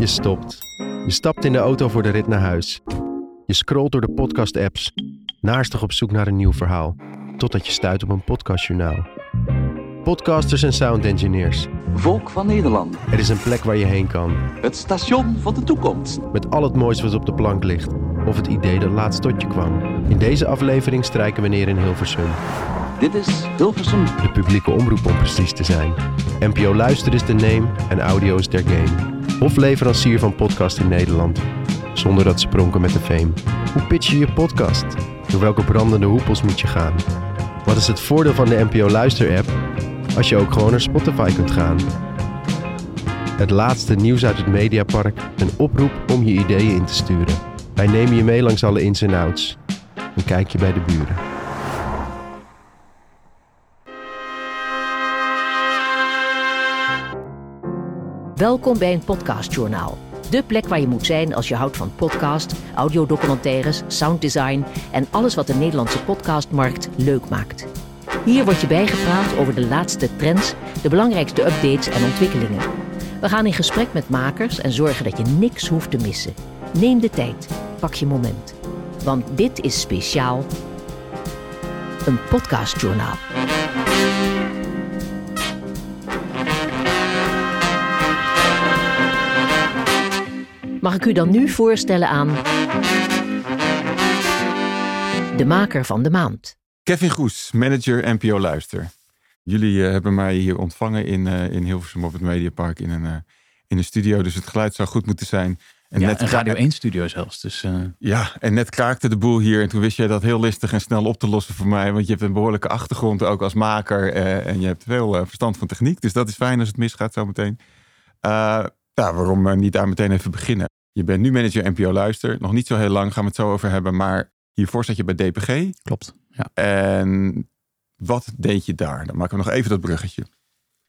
Je stopt. Je stapt in de auto voor de rit naar huis. Je scrolt door de podcast-apps, naarstig op zoek naar een nieuw verhaal, totdat je stuit op een podcastjournaal. Podcasters en sound engineers. Volk van Nederland. Er is een plek waar je heen kan, Het station van de toekomst. met al het moois wat op de plank ligt, of het idee dat laatst tot je kwam. In deze aflevering strijken we neer in Hilversum, Dit is Hilversum. de publieke omroep om precies te zijn. NPO Luister is de name en audio is der game. Hofleverancier van podcast in Nederland, zonder dat ze pronken met de fame. Hoe pitch je je podcast? Door welke brandende hoepels moet je gaan? Wat is het voordeel van de NPO Luister app als je ook gewoon naar Spotify kunt gaan? Het laatste nieuws uit het Mediapark, een oproep om je ideeën in te sturen. Wij nemen je mee langs alle ins en outs. Een kijkje bij de buren. Welkom bij een podcastjournaal. De plek waar je moet zijn als je houdt van podcast, audiodocumentaires, sounddesign en alles wat de Nederlandse podcastmarkt leuk maakt. Hier word je bijgepraat over de laatste trends, de belangrijkste updates en ontwikkelingen. We gaan in gesprek met makers en zorgen dat je niks hoeft te missen. Neem de tijd, pak je moment. Want dit is speciaal een podcastjournaal. Mag ik u dan nu voorstellen aan de maker van de maand. Kevin Goes, manager NPO Luister. Jullie eh, hebben mij hier ontvangen in, eh, in Hilversum op het Mediapark in een, eh, in een studio. Dus het geluid zou goed moeten zijn. En Ja, net een Radio 1 studio zelfs. Dus eh, Ja, en net kraakte de boel hier. En toen wist jij dat heel listig en snel op te lossen voor mij. Want je hebt een behoorlijke achtergrond ook als maker. eh, en je hebt veel verstand van techniek. Dus dat is fijn als het misgaat zometeen. Eh nou, waarom eh, niet daar meteen even beginnen? Je bent nu manager NPO Luister. Nog niet zo heel lang, gaan we het zo over hebben. Maar hiervoor zat je bij DPG. klopt. Ja. En wat deed je daar? Dan maken we nog even dat bruggetje.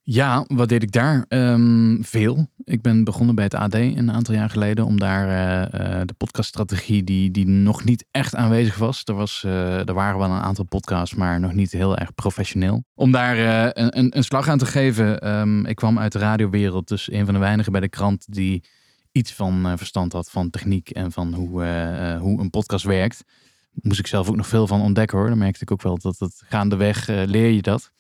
Ja, wat deed ik daar? Ehm, veel. Ik ben begonnen bij het AD een aantal jaar geleden om daar eh, eh, de podcaststrategie die, die nog niet echt aanwezig was. Er, was eh, er waren wel een aantal podcasts, maar nog niet heel erg professioneel. Om daar een, een, slag aan te geven. Ehm, ik kwam uit de radiowereld, dus een van de weinigen bij de krant die iets van verstand had van techniek en van hoe, hoe een podcast werkt. Moest ik zelf ook nog veel van ontdekken hoor. Dan merkte ik ook wel dat het gaandeweg leer je dat.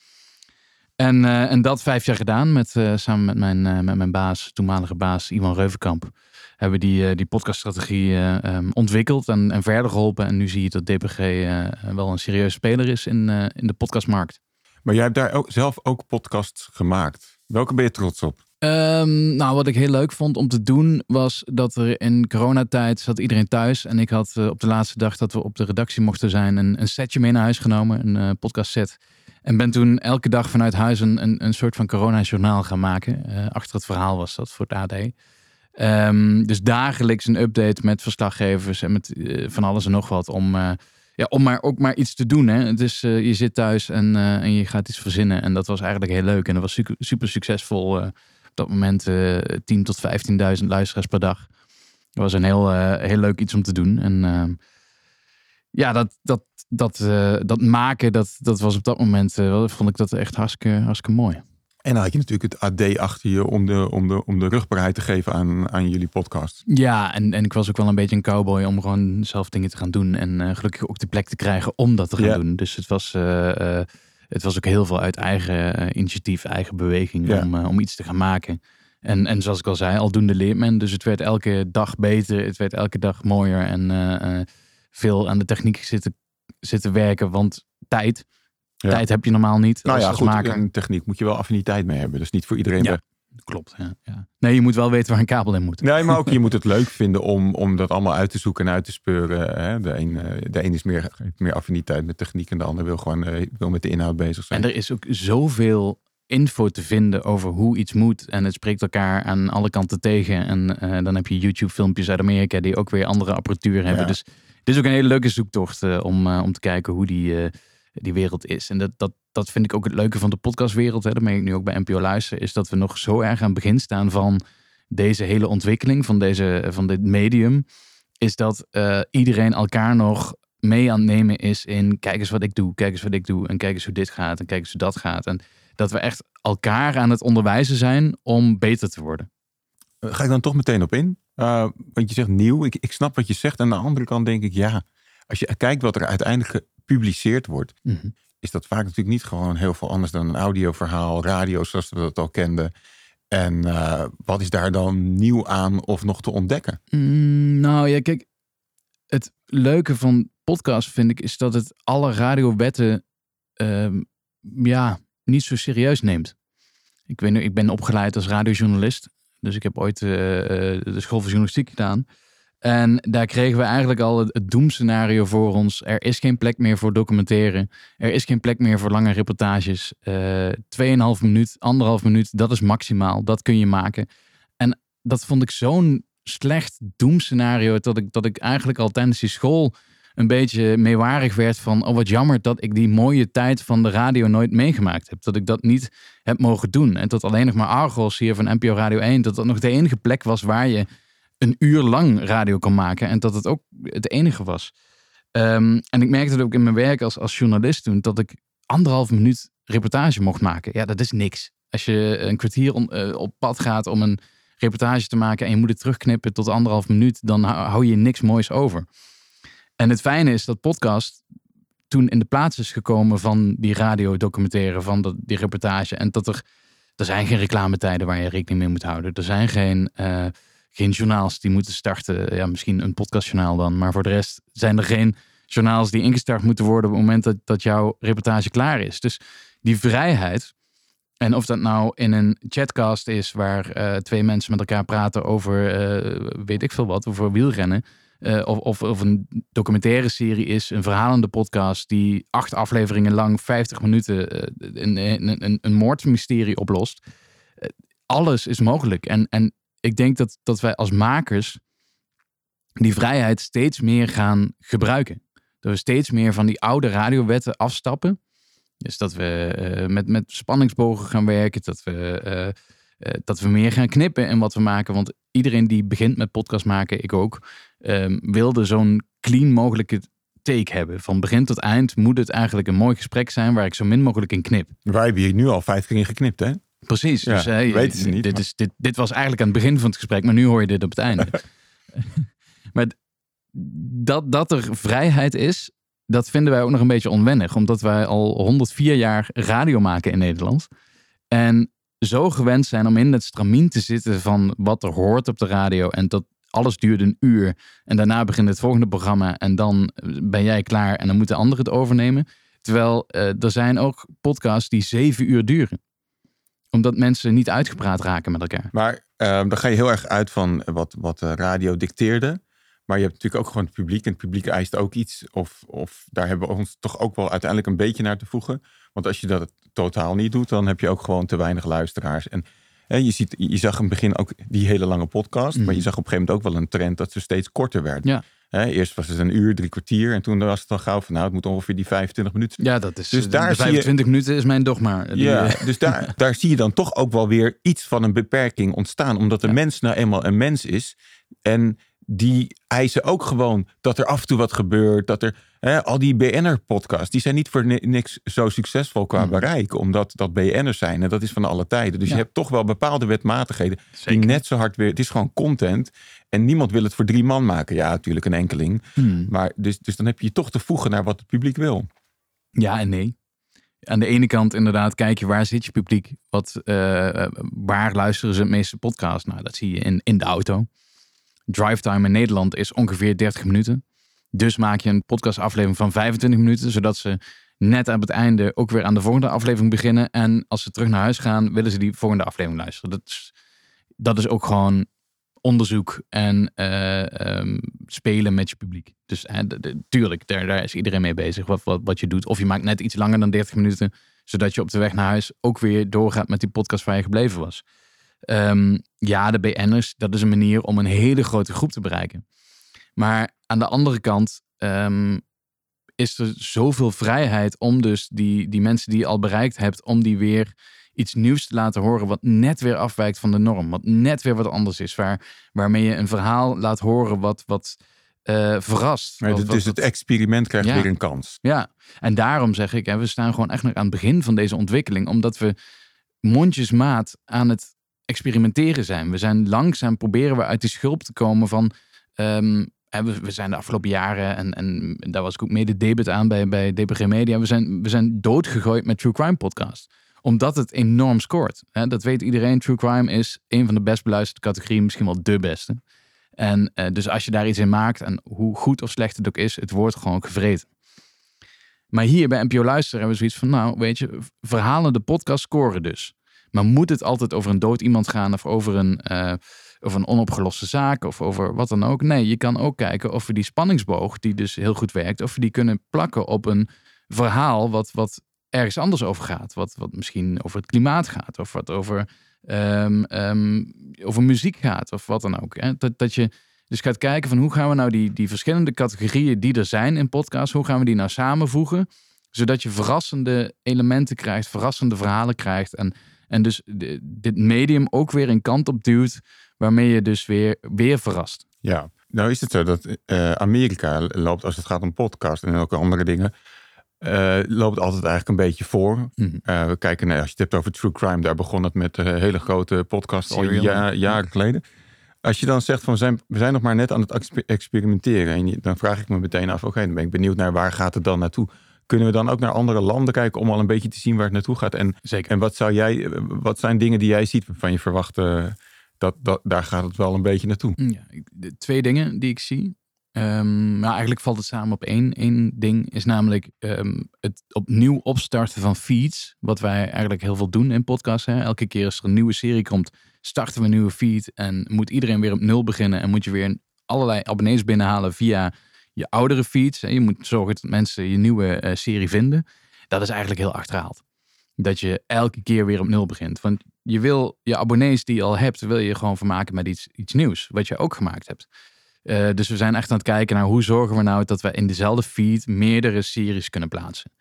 En, eh, en dat vijf jaar gedaan met, eh, samen met mijn, eh, met mijn baas, toenmalige baas Iwan Reuvenkamp. Hebben die, eh, die podcaststrategie eh, ehm, ontwikkeld en, en verder geholpen. En nu zie je dat DPG eh, wel een serieuze speler is in, eh, in de podcastmarkt. Maar jij hebt daar ook, zelf ook podcasts gemaakt. Welke ben je trots op? Ehm, nou, wat ik heel leuk vond om te doen was dat er in coronatijd zat iedereen thuis. En ik had op de laatste dag dat we op de redactie mochten zijn een, een setje mee naar huis genomen, een eh podcast set. En ben toen elke dag vanuit huis een, een, een soort van corona-journaal gaan maken. Eh, achter het verhaal was dat voor het AD. Ehm, dus dagelijks een update met verslaggevers en met eh, van alles en nog wat om, eh, ja, om maar ook maar iets te doen. Hè. Het is, je zit thuis en, en je gaat iets verzinnen. En dat was eigenlijk heel leuk. En dat was super, super succesvol. op dat moment eh 10.000 tot 15.000 luisteraars per dag. Dat was een heel, heel leuk iets om te doen. En ehm, ja, dat, dat, dat, eh, dat maken, dat, dat was op dat moment, eh, vond ik dat echt hartstikke, hartstikke mooi. En dan had je natuurlijk het AD achter je om de, om de, om de rugbaarheid te geven aan, aan jullie podcast. Ja, en, en ik was ook wel een beetje een cowboy om gewoon zelf dingen te gaan doen. En eh, gelukkig ook de plek te krijgen om dat te gaan Ja. doen. Dus het was, het was ook heel veel uit eigen initiatief, eigen beweging Ja. om, om iets te gaan maken. En, en zoals ik al zei, aldoende leert men. Dus het werd elke dag beter. Het werd elke dag mooier. En veel aan de techniek zitten, zitten werken. Want tijd, Ja. tijd heb je normaal niet Nou als, ja, goed, techniek moet je wel affiniteit mee hebben. Dus niet voor iedereen. Ja. Klopt, ja, ja. Nee, je moet wel weten waar een kabel in moet. Nee, maar ook je moet het leuk vinden om, om dat allemaal uit te zoeken en uit te speuren. Hè? De, een, eh, de een is meer, meer affiniteit met techniek en de ander wil gewoon eh, wil met de inhoud bezig zijn. En er is ook zoveel info te vinden over hoe iets moet. En het spreekt elkaar aan alle kanten tegen. En eh, dan heb je YouTube-filmpjes uit Amerika die ook weer andere apparatuur hebben. Ja. Dus het is ook een hele leuke zoektocht eh, om, eh, om te kijken hoe die, eh, die wereld is. En dat, dat, dat vind ik ook het leuke van de podcastwereld. Hè. Dat ik nu ook bij NPO Luister. Is dat we nog zo erg aan het begin staan van deze hele ontwikkeling. Van, deze, van dit medium. Is dat iedereen elkaar nog mee aan het nemen is in kijk eens wat ik doe, kijk eens wat ik doe en kijk eens hoe dit gaat en kijk eens hoe dat gaat. En dat we echt elkaar aan het onderwijzen zijn om beter te worden. ga ik dan toch meteen op in. Uh, want je zegt nieuw. Ik, ik snap wat je zegt. En aan de andere kant denk ik, ja, als je kijkt wat er uiteindelijk gepubliceerd wordt, Mhm. is dat vaak natuurlijk niet gewoon heel veel anders dan een audioverhaal, radio zoals we dat al kenden. En eh, wat is daar dan nieuw aan of nog te ontdekken? Mm, nou ja, kijk. Het leuke van podcast vind ik is dat het alle radiowetten ehm, ja, niet zo serieus neemt. Ik, weet, nu, ik ben opgeleid als radiojournalist. Dus ik heb ooit eh, eh, de school voor journalistiek gedaan. En daar kregen we eigenlijk al het, doemscenario voor ons. Er is geen plek meer voor documenteren. Er is geen plek meer voor lange reportages. Eh 2,5 minuut, anderhalf minuut, dat is maximaal. Dat kun je maken. En dat vond ik zo'n slecht doemscenario dat ik, dat ik eigenlijk al tijdens die school een beetje meewarig werd van oh wat jammer dat ik die mooie tijd van de radio nooit meegemaakt heb. Dat ik dat niet heb mogen doen. En dat alleen nog maar Argos hier van NPO Radio 1, dat dat nog de enige plek was waar je een uur lang radio kon maken. En dat het ook het enige was. Ehm, en ik merkte dat ook in mijn werk als, als journalist toen, dat ik anderhalf minuut reportage mocht maken. Ja, dat is niks. Als je een kwartier eh, op pad gaat om een reportage te maken en je moet het terugknippen tot anderhalf minuut, dan hou je niks moois over. En het fijne is dat podcast toen in de plaats is gekomen van die radiodocumentaire, van dat, die reportage. En dat er, er zijn geen reclametijden waar je rekening mee moet houden. Er zijn geen, eh, geen journaals die moeten starten. Ja, misschien een podcastjournaal dan. Maar voor de rest zijn er geen journaals die ingestart moeten worden op het moment dat, jouw reportage klaar is. Dus die vrijheid. En of dat nou in een chatcast is waar eh, twee mensen met elkaar praten over eh, weet ik veel wat, over wielrennen. Eh, of, of, of een documentaire serie is, een verhalende podcast die acht afleveringen lang, 50 minuten, eh, een, een, een, een moordmysterie oplost. Eh, alles is mogelijk. En, en ik denk dat, dat wij als makers die vrijheid steeds meer gaan gebruiken. Dat we steeds meer van die oude radiowetten afstappen. Dus dat we met, met spanningsbogen gaan werken. Dat we, dat we meer gaan knippen in wat we maken. Want iedereen die begint met podcast maken, ik ook, ehm, wilde zo'n clean mogelijke take hebben. Van begin tot eind moet het eigenlijk een mooi gesprek zijn waar ik zo min mogelijk in knip. Wij hebben hier nu al vijf keer in geknipt, hè? Precies. Ja, dus, hè, weten ze niet, Dit, maar- is, dit, dit was eigenlijk aan het begin van het gesprek, maar nu hoor je dit op het einde. maar dat, dat er vrijheid is, dat vinden wij ook nog een beetje onwennig. Omdat wij al 104 jaar radio maken in Nederland. En zo gewend zijn om in het stramien te zitten van wat er hoort op de radio. En dat alles duurt een uur. En daarna begint het volgende programma. En dan ben jij klaar en dan moeten anderen het overnemen. Terwijl eh, er zijn ook podcasts die zeven uur duren omdat mensen niet uitgepraat raken met elkaar. Maar ehm, dan ga je heel erg uit van wat, wat de radio dicteerde. Maar je hebt natuurlijk ook gewoon het publiek. En het publiek eist ook iets. Of, of daar hebben we ons toch ook wel uiteindelijk een beetje naar te voegen. Want als je dat totaal niet doet, dan heb je ook gewoon te weinig luisteraars. En je, ziet, je zag in het begin ook die hele lange podcast. Maar je zag op een gegeven moment ook wel een trend dat ze steeds korter werden. Ja. Eerst was het een uur, drie kwartier. En toen was het dan gauw van nou, het moet ongeveer die 25 minuten Ja, dat is. Dus de- daar de zie je- 25 minuten is mijn dogma. Ja, eh, dus daar, daar zie je dan toch ook wel weer iets van een beperking ontstaan. Omdat de Ja. mens nou eenmaal een mens is. En die eisen ook gewoon dat er af en toe wat gebeurt. Dat er, hè, al die BN'er-podcasts, die zijn niet voor ni- niks zo succesvol qua Hmm. bereik. Omdat dat BN'ers zijn. En dat is van alle tijden. Dus Ja. je hebt toch wel bepaalde wetmatigheden. Zeker. Die net zo hard weer, het is gewoon content. En niemand wil het voor drie man maken. Ja, natuurlijk een enkeling. hmm. Maar dus, dus dan heb je je toch te voegen naar wat het publiek wil. Ja en nee. Aan de ene kant inderdaad, kijk je waar zit je publiek? Wat, eh, waar luisteren ze het meeste podcast? Nou, dat zie je in, in de auto. Drive time in Nederland is ongeveer 30 minuten. Dus maak je een podcastaflevering van 25 minuten, zodat ze net aan het einde ook weer aan de volgende aflevering beginnen. En als ze terug naar huis gaan, willen ze die volgende aflevering luisteren. Dat is, dat is ook gewoon onderzoek en eh, ehm, spelen met je publiek. Dus tuurlijk, daar, daar is iedereen mee bezig wat, wat, wat je doet. Of je maakt net iets langer dan 30 minuten, zodat je op de weg naar huis ook weer doorgaat met die podcast waar je gebleven was. Ehm, ja, de BN'ers, dat is een manier om een hele grote groep te bereiken. Maar aan de andere kant ehm, is er zoveel vrijheid om dus die, die mensen die je al bereikt hebt, om die weer iets nieuws te laten horen wat net weer afwijkt van de norm. Wat net weer wat anders is. Waar, waarmee je een verhaal laat horen wat, wat eh, verrast. Wat- dus wat- het experiment krijgt Ja. weer een kans. ja, en daarom zeg ik, hè, we staan gewoon echt nog aan het begin van deze ontwikkeling, omdat we mondjesmaat aan het experimenteren zijn. We zijn langzaam proberen we uit die schulp te komen van. ehm, we, zijn de afgelopen jaren, en, en daar was ik ook mede debut aan bij, bij DPG Media. We zijn, we zijn doodgegooid met True Crime podcast. Omdat het enorm scoort. Dat weet iedereen. True Crime is een van de best beluisterde categorieën, misschien wel de beste. En eh, dus als je daar iets in maakt, en hoe goed of slecht het ook is, het wordt gewoon gevreten. Maar hier bij NPO Luister hebben we zoiets van, nou, weet je, verhalen de podcast scoren dus. Maar moet het altijd over een dood iemand gaan of over een, eh, over een onopgeloste zaak of over wat dan ook? Nee, je kan ook kijken of we die spanningsboog, die dus heel goed werkt, of we die kunnen plakken op een verhaal wat, wat ergens anders over gaat. Wat, wat misschien over het klimaat gaat of wat over, ehm, ehm, over muziek gaat of wat dan ook. Hè? Dat, dat je dus gaat kijken van hoe gaan we nou die, die verschillende categorieën die er zijn in podcasts, hoe gaan we die nou samenvoegen? Zodat je verrassende elementen krijgt, verrassende verhalen krijgt. En, en dus dit medium ook weer een kant op duwt, waarmee je dus weer, weer verrast. Ja, nou is het zo dat eh, Amerika loopt als het gaat om podcast en ook andere dingen, eh, loopt altijd eigenlijk een beetje voor. Mhm. Eh, we kijken naar, als je het hebt over true crime, daar begon het met een hele grote podcast al ja- jaren geleden. Als je dan zegt van we zijn, we zijn nog maar net aan het exper- experimenteren, en je- dan vraag ik me meteen af, oké, dan ben ik benieuwd naar waar gaat het dan naartoe. Kunnen we dan ook naar andere landen kijken om al een beetje te zien waar het naartoe gaat? En, Zeker. en wat, zou jij, wat zijn dingen die jij ziet waarvan je verwacht eh, dat, dat daar gaat het wel een beetje naartoe? Ja, twee dingen die ik zie. Maar eigenlijk valt het samen op één. Eén ding is namelijk ehm, het opnieuw opstarten van feeds. Wat wij eigenlijk heel veel doen in podcasts. Hè. Elke keer als er een nieuwe serie komt, starten we een nieuwe feed. En moet iedereen weer op nul beginnen. En moet je weer allerlei abonnees binnenhalen via je oudere feeds. hè. Je moet zorgen dat mensen je nieuwe eh, serie vinden. Dat is eigenlijk heel achterhaald. Dat je elke keer weer op nul begint. Want je wil je abonnees die je al hebt, wil je gewoon vermaken met iets, iets nieuws. Wat je ook gemaakt hebt. Eh, dus we zijn echt aan het kijken naar hoe zorgen we nou dat we in dezelfde feed meerdere series kunnen plaatsen.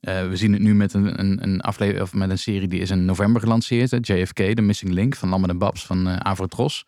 Eh, we zien het nu met een, een, een aflevering of met een serie die is in november gelanceerd. JFK, The Missing Link van Lambert en Babs van eh Avrotros.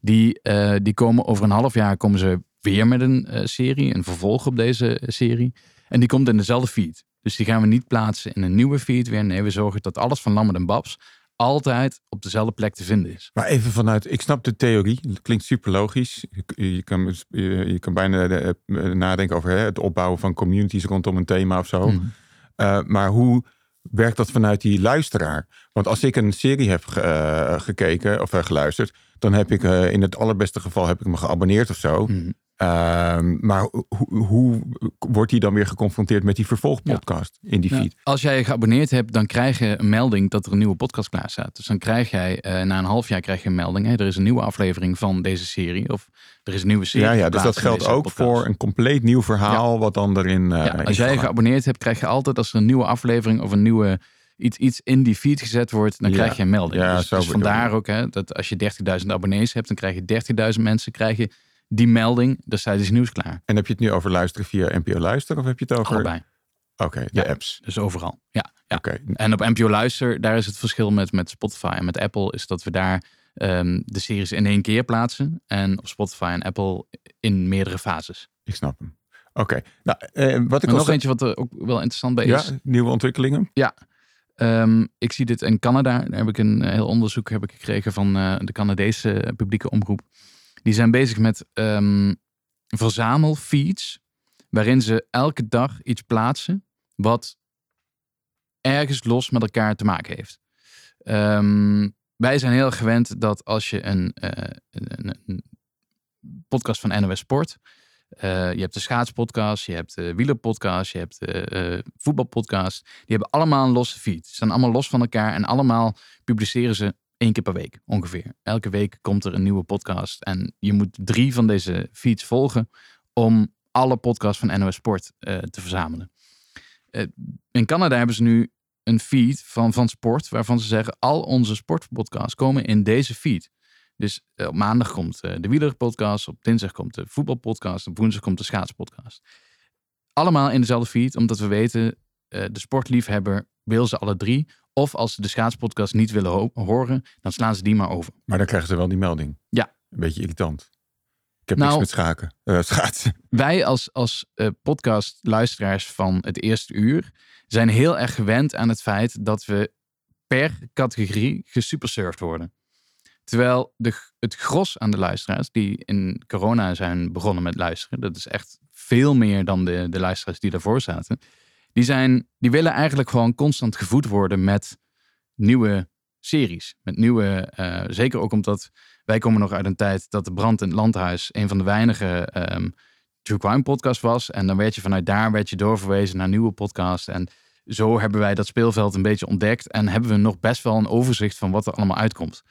Die, die komen over een half jaar komen ze weer met een eh, serie, een vervolg op deze eh, serie. En die komt in dezelfde feed. Dus die gaan we niet plaatsen in een nieuwe feed weer. Nee, we zorgen dat alles van Lambert en Babs altijd op dezelfde plek te vinden is. Maar even vanuit, ik snap de theorie, het klinkt super logisch. Je, je kan, je, je kan bijna de- eh, nadenken over hè, het opbouwen van communities rondom een thema of zo. Mhm. Maar hoe werkt dat vanuit die luisteraar? Want als ik een serie heb ge- gekeken of geluisterd, dan heb ik in het allerbeste geval heb ik me geabonneerd of zo. Mhm. Ehm, maar hoe, hoe, wordt die dan weer geconfronteerd met die vervolgpodcast in die feed? als jij je geabonneerd hebt, dan krijg je een melding dat er een nieuwe podcast klaar staat. Dus dan krijg jij eh, na een half jaar krijg je een melding. Hè, er is een nieuwe aflevering van deze serie. Of er is een nieuwe serie. Ja, ja, dus dat geldt ook podcast. voor een compleet nieuw verhaal wat dan erin. eh, Ja, als jij je geabonneerd hebt, krijg je altijd als er een nieuwe aflevering of een nieuwe iets, iets in die feed gezet wordt, dan Ja. krijg je een melding. Ja, dus dus vandaar ook hè, dat als je 30.000 abonnees hebt, dan krijg je 30.000 mensen, krijg je die melding, daar staat iets nieuws klaar. En heb je het nu over luisteren via NPO Luister of heb je het over? Allebei. Oké, de Ja. apps. Dus overal. Ja, ja. Oké, En op NPO Luister, daar is het verschil met, met Spotify en met Apple, is dat we daar ehm, de series in één keer plaatsen. En op Spotify en Apple in meerdere fases. ik snap hem. Oké, nou, eh, wat ik nog eentje wat er ook wel interessant bij Ja, is. nieuwe ontwikkelingen. Ehm, ik zie dit in Canada. Daar heb ik een eh, heel onderzoek heb ik gekregen van eh, de Canadese publieke omroep. Die zijn bezig met ehm, verzamelfeeds. Waarin ze elke dag iets plaatsen. Wat ergens los met elkaar te maken heeft. Ehm, wij zijn heel gewend dat als je een, eh, een, podcast van NOS Sport. eh, je hebt de schaatspodcast, je hebt de wielerpodcast, je hebt de eh, voetbalpodcast. Die hebben allemaal een losse feed. Ze staan allemaal los van elkaar en allemaal publiceren ze één keer per week ongeveer. Elke week komt er een nieuwe podcast en je moet drie van deze feeds volgen om alle podcasts van NOS Sport eh, te verzamelen. Eh, in Canada hebben ze nu een feed van, van sport waarvan ze zeggen al onze sportpodcasts komen in deze feed. Dus eh, op maandag komt de wielerpodcast, op dinsdag komt de voetbalpodcast, op woensdag komt de schaatspodcast. Allemaal in dezelfde feed, omdat we weten, de sportliefhebber wil ze alle drie. Of als ze de schaatspodcast niet willen ho- horen, dan slaan ze die maar over. Maar dan krijgen ze wel die melding. Ja. Een beetje irritant. Ik heb Nou- niks met schaken. eh, schaatsen. Wij als, als eh, podcastluisteraars van het eerste uur zijn heel erg gewend aan het feit dat we per categorie gesupersurfd worden. Terwijl de, het gros aan de luisteraars die in corona zijn begonnen met luisteren, dat is echt veel meer dan de, de luisteraars die daarvoor zaten, die, zijn, die willen eigenlijk gewoon constant gevoed worden met nieuwe series. Met nieuwe, eh, zeker ook omdat wij komen nog uit een tijd dat de brand in het landhuis een van de weinige um, true crime podcasts was. En dan werd je vanuit daar werd je doorverwezen naar nieuwe podcasts. En zo hebben wij dat speelveld een beetje ontdekt en hebben we nog best wel een overzicht van wat er allemaal uitkomt.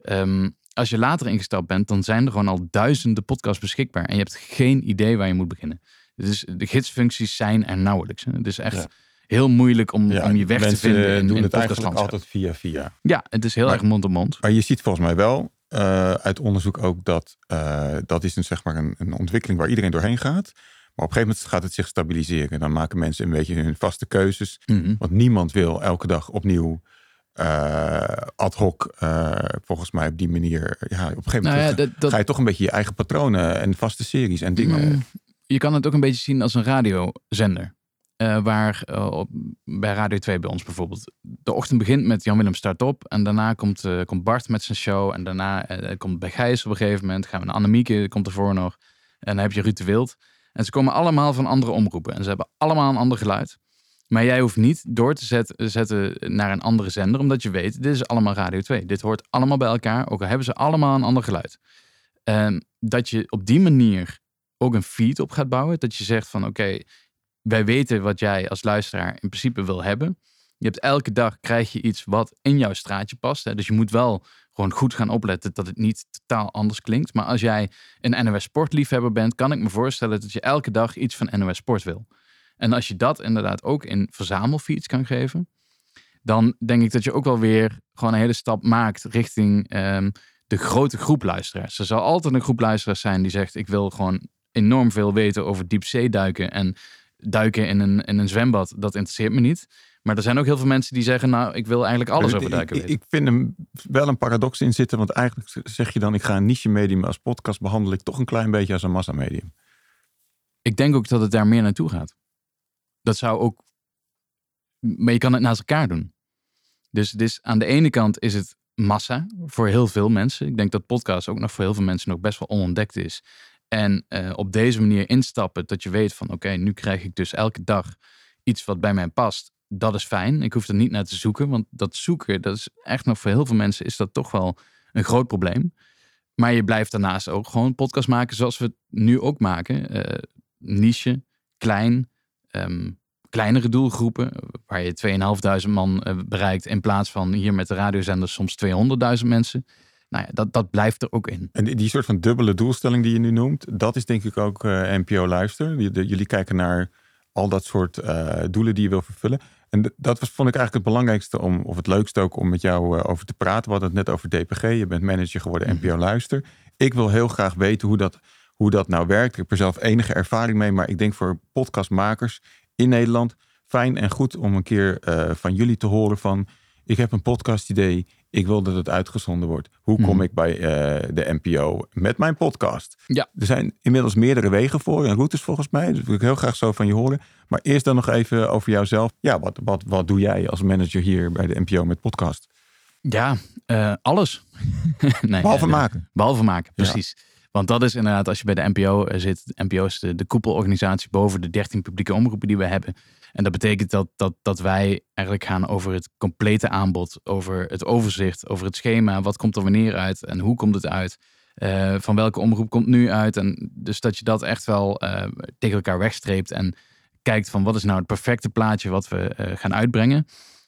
Ehm, als je later ingestapt bent, dan zijn er gewoon al duizenden podcasts beschikbaar en je hebt geen idee waar je moet beginnen. Dus de gidsfuncties zijn er nauwelijks. Het is echt heel moeilijk om, om je weg te vinden. In, doen in het eigenlijk altijd via via. Ja, het is heel erg mond op mond. Maar je ziet volgens mij wel uh, uit onderzoek ook dat uh, dat is een, zeg maar een, een ontwikkeling waar iedereen doorheen gaat. Maar op een gegeven moment gaat het zich stabiliseren. Dan maken mensen een beetje hun vaste keuzes. Mhm. Want niemand wil elke dag opnieuw uh, ad hoc, volgens mij op die manier. Ja, op een gegeven moment Nou ja, dat- dat- ga je toch een beetje je eigen patronen en vaste series en dingen. Mm, Je kan het ook een beetje zien als een radiozender. Eh, waar eh, op, bij Radio 2 bij ons bijvoorbeeld. De ochtend begint met Jan-Willem start op. En daarna komt, eh, komt Bart met zijn show. En daarna komt bij Gijs op een gegeven moment. Gaan we naar Annemieke, komt ervoor nog. En dan heb je Ruud de Wild. En ze komen allemaal van andere omroepen. En ze hebben allemaal een ander geluid. Maar jij hoeft niet door te zet- zetten naar een andere zender. Omdat je weet, dit is allemaal Radio 2. Dit hoort allemaal bij elkaar. Ook al hebben ze allemaal een ander geluid. Dat je op die manier ook een feed op gaat bouwen. Dat je zegt van oké, wij weten wat jij als luisteraar in principe wil hebben. Je hebt elke dag krijg je iets wat in jouw straatje past. Hè? Dus je moet wel gewoon goed gaan opletten dat het niet totaal anders klinkt. Maar als jij een NOS Sportliefhebber bent, kan ik me voorstellen dat je elke dag iets van NOS Sport wil. En als je dat inderdaad ook in verzamelfeeds kan geven, dan denk ik dat je ook wel weer gewoon een hele stap maakt richting ehm, de grote groep luisteraars. Er zal altijd een groep luisteraars zijn die zegt: Ik wil gewoon enorm veel weten over diepzeeduiken en duiken in een, in een zwembad. Dat interesseert me niet. Maar er zijn ook heel veel mensen die zeggen: Nou, ik wil eigenlijk alles Ik- over duiken ik, weten. ik vind hem wel een paradox in zitten. Want eigenlijk zeg je dan, ik ga een niche medium als podcast behandel ik toch een klein beetje als een massamedium. Ik denk ook dat het daar meer naartoe gaat. Dat zou ook. Maar je kan het naast elkaar doen. Dus, dus aan de ene kant is het massa voor heel veel mensen. Ik denk dat podcast ook nog voor heel veel mensen nog best wel onontdekt is. En eh, op deze manier instappen, dat je weet van oké, nu krijg ik dus elke dag iets wat bij mij past. Dat is fijn. Ik hoef er niet naar te zoeken, want dat zoeken, dat is echt nog voor heel veel mensen is dat toch wel een groot probleem. Maar je blijft daarnaast ook gewoon podcast maken zoals we het nu ook maken. Eh, niche, klein, ehm, kleinere doelgroepen, waar je 2.500 man eh, bereikt in plaats van hier met de radiozenders soms 200.000 mensen. Nou ja, dat, dat blijft er ook in. En die, soort van dubbele doelstelling die je nu noemt, dat is denk ik ook eh, NPO Luister. Jullie kijken naar al dat soort eh, doelen die je wil vervullen. En dat was, vond ik eigenlijk het belangrijkste om, of het leukste ook om met jou eh, over te praten. We hadden het net over DPG. Je bent manager geworden NPO Luister. Ik wil heel graag weten hoe dat, hoe dat nou werkt. Ik heb er zelf enige ervaring mee, maar ik denk voor podcastmakers in Nederland fijn en goed om een keer van jullie te horen van ik heb een podcast idee. Ik wil dat het uitgezonden wordt. Hoe kom Mhm. ik bij eh, de NPO met mijn podcast? Ja. Er zijn inmiddels meerdere wegen voor en routes volgens mij. Dus wil ik heel graag zo van je horen. Maar eerst dan nog even over jouzelf. Ja, wat, wat, wat doe jij als manager hier bij de NPO met podcast? Ja, eh, alles. nee, Behalve eh, maken. Behalve maken, Ja. Want dat is inderdaad, als je bij de NPO zit, de NPO is de, koepelorganisatie boven de 13 publieke omroepen die we hebben. En dat betekent dat, dat, dat wij eigenlijk gaan over het complete aanbod, over het overzicht, over het schema. Wat komt er wanneer uit en hoe komt het uit? Eh, van welke omroep komt nu uit? En dus dat je dat echt wel eh, tegen elkaar wegstreept en kijkt van wat is nou het perfecte plaatje wat we eh, gaan uitbrengen.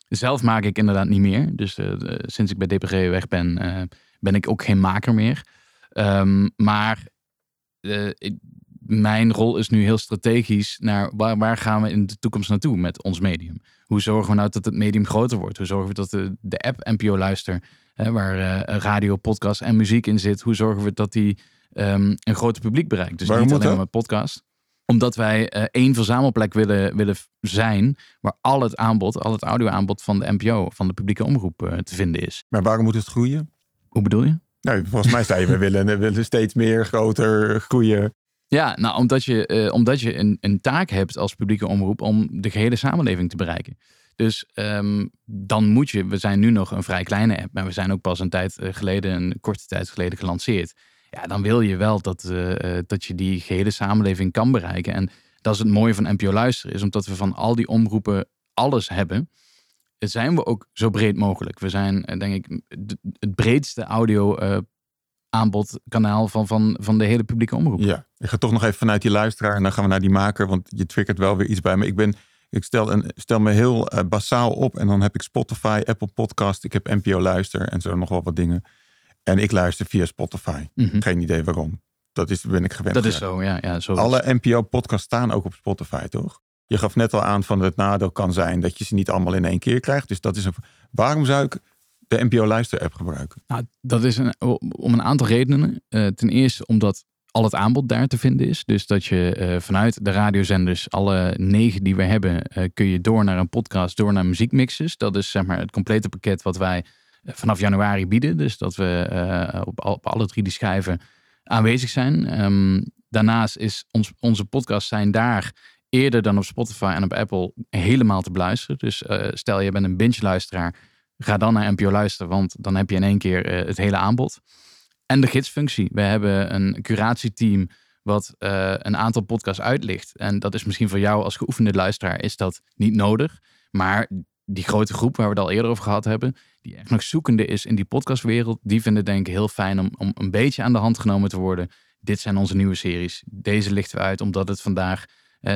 Zelf maak ik inderdaad niet meer. Dus eh, eh, sinds ik bij DPG weg ben, eh, ben ik ook geen maker meer. Ehm, maar eh, ik- mijn rol is nu heel strategisch naar waar, waar gaan we in de toekomst naartoe met ons medium? Hoe zorgen we nou dat het medium groter wordt? Hoe zorgen we dat de, de app NPO Luister, hè, waar eh, radio, podcast en muziek in zit, hoe zorgen we dat die ehm, een groter publiek bereikt? Dus Waarom niet alleen maar podcast omdat wij eh, één verzamelplek willen, willen zijn waar al het aanbod, al het audioaanbod van de NPO, van de publieke omroep te vinden is. Maar waarom moet het groeien? Hoe bedoel je? Nou, volgens mij zei je, we willen, we willen steeds meer, groter groeien. Ja, nou, omdat je, eh, omdat je een, een taak hebt als publieke omroep om de gehele samenleving te bereiken. Dus ehm, dan moet je, we zijn nu nog een vrij kleine app, maar we zijn ook pas een tijd eh, geleden, een korte tijd geleden gelanceerd. Ja, dan wil je wel dat, eh, dat je die gehele samenleving kan bereiken. En dat is het mooie van NPO Luisteren, is omdat we van al die omroepen alles hebben, zijn we ook zo breed mogelijk. We zijn, denk ik, het breedste audio aanbodkanaal van, van, van de hele publieke omroep. Ja, ik ga toch nog even vanuit die luisteraar en dan gaan we naar die maker, want je triggert wel weer iets bij me. Ik ben ik stel, een, stel me heel uh, basaal op en dan heb ik Spotify, Apple Podcast, ik heb NPO Luister en zo nog wel wat dingen. En ik luister via Spotify. Mhm. Geen idee waarom. Dat is, ben ik gewend. Dat is zo, ja. ja zo Alle NPO-podcasts staan ook op Spotify, toch? Je gaf net al aan van het nadeel kan zijn dat je ze niet allemaal in één keer krijgt. Dus dat is een. Waarom zou ik de NPO Luister-app gebruiken? Nou, dat is om een aantal redenen. Uh, ten eerste omdat al het aanbod daar te vinden is. Dus dat je uh, vanuit de radiozenders, alle negen die we hebben, uh, kun je door naar een podcast, door naar muziekmixes. Dat is zeg maar het complete pakket wat wij vanaf januari bieden. Dus dat we op, op, alle drie die schijven aanwezig zijn. Um, daarnaast is ons, onze podcasts zijn daar eerder dan op Spotify en op Apple helemaal te beluisteren. Dus stel je bent een binge-luisteraar, ga dan naar NPO luisteren, want dan heb je in één keer het hele aanbod. En de gidsfunctie. We hebben een curatieteam wat uh, een aantal podcasts uitlicht. En dat is misschien voor jou als geoefende luisteraar is dat niet nodig. Maar die grote groep waar we het al eerder over gehad hebben, die echt nog zoekende is in die podcastwereld, die vinden denk ik heel fijn om, om een beetje aan de hand genomen te worden. Dit zijn onze nieuwe series. Deze lichten we uit omdat het vandaag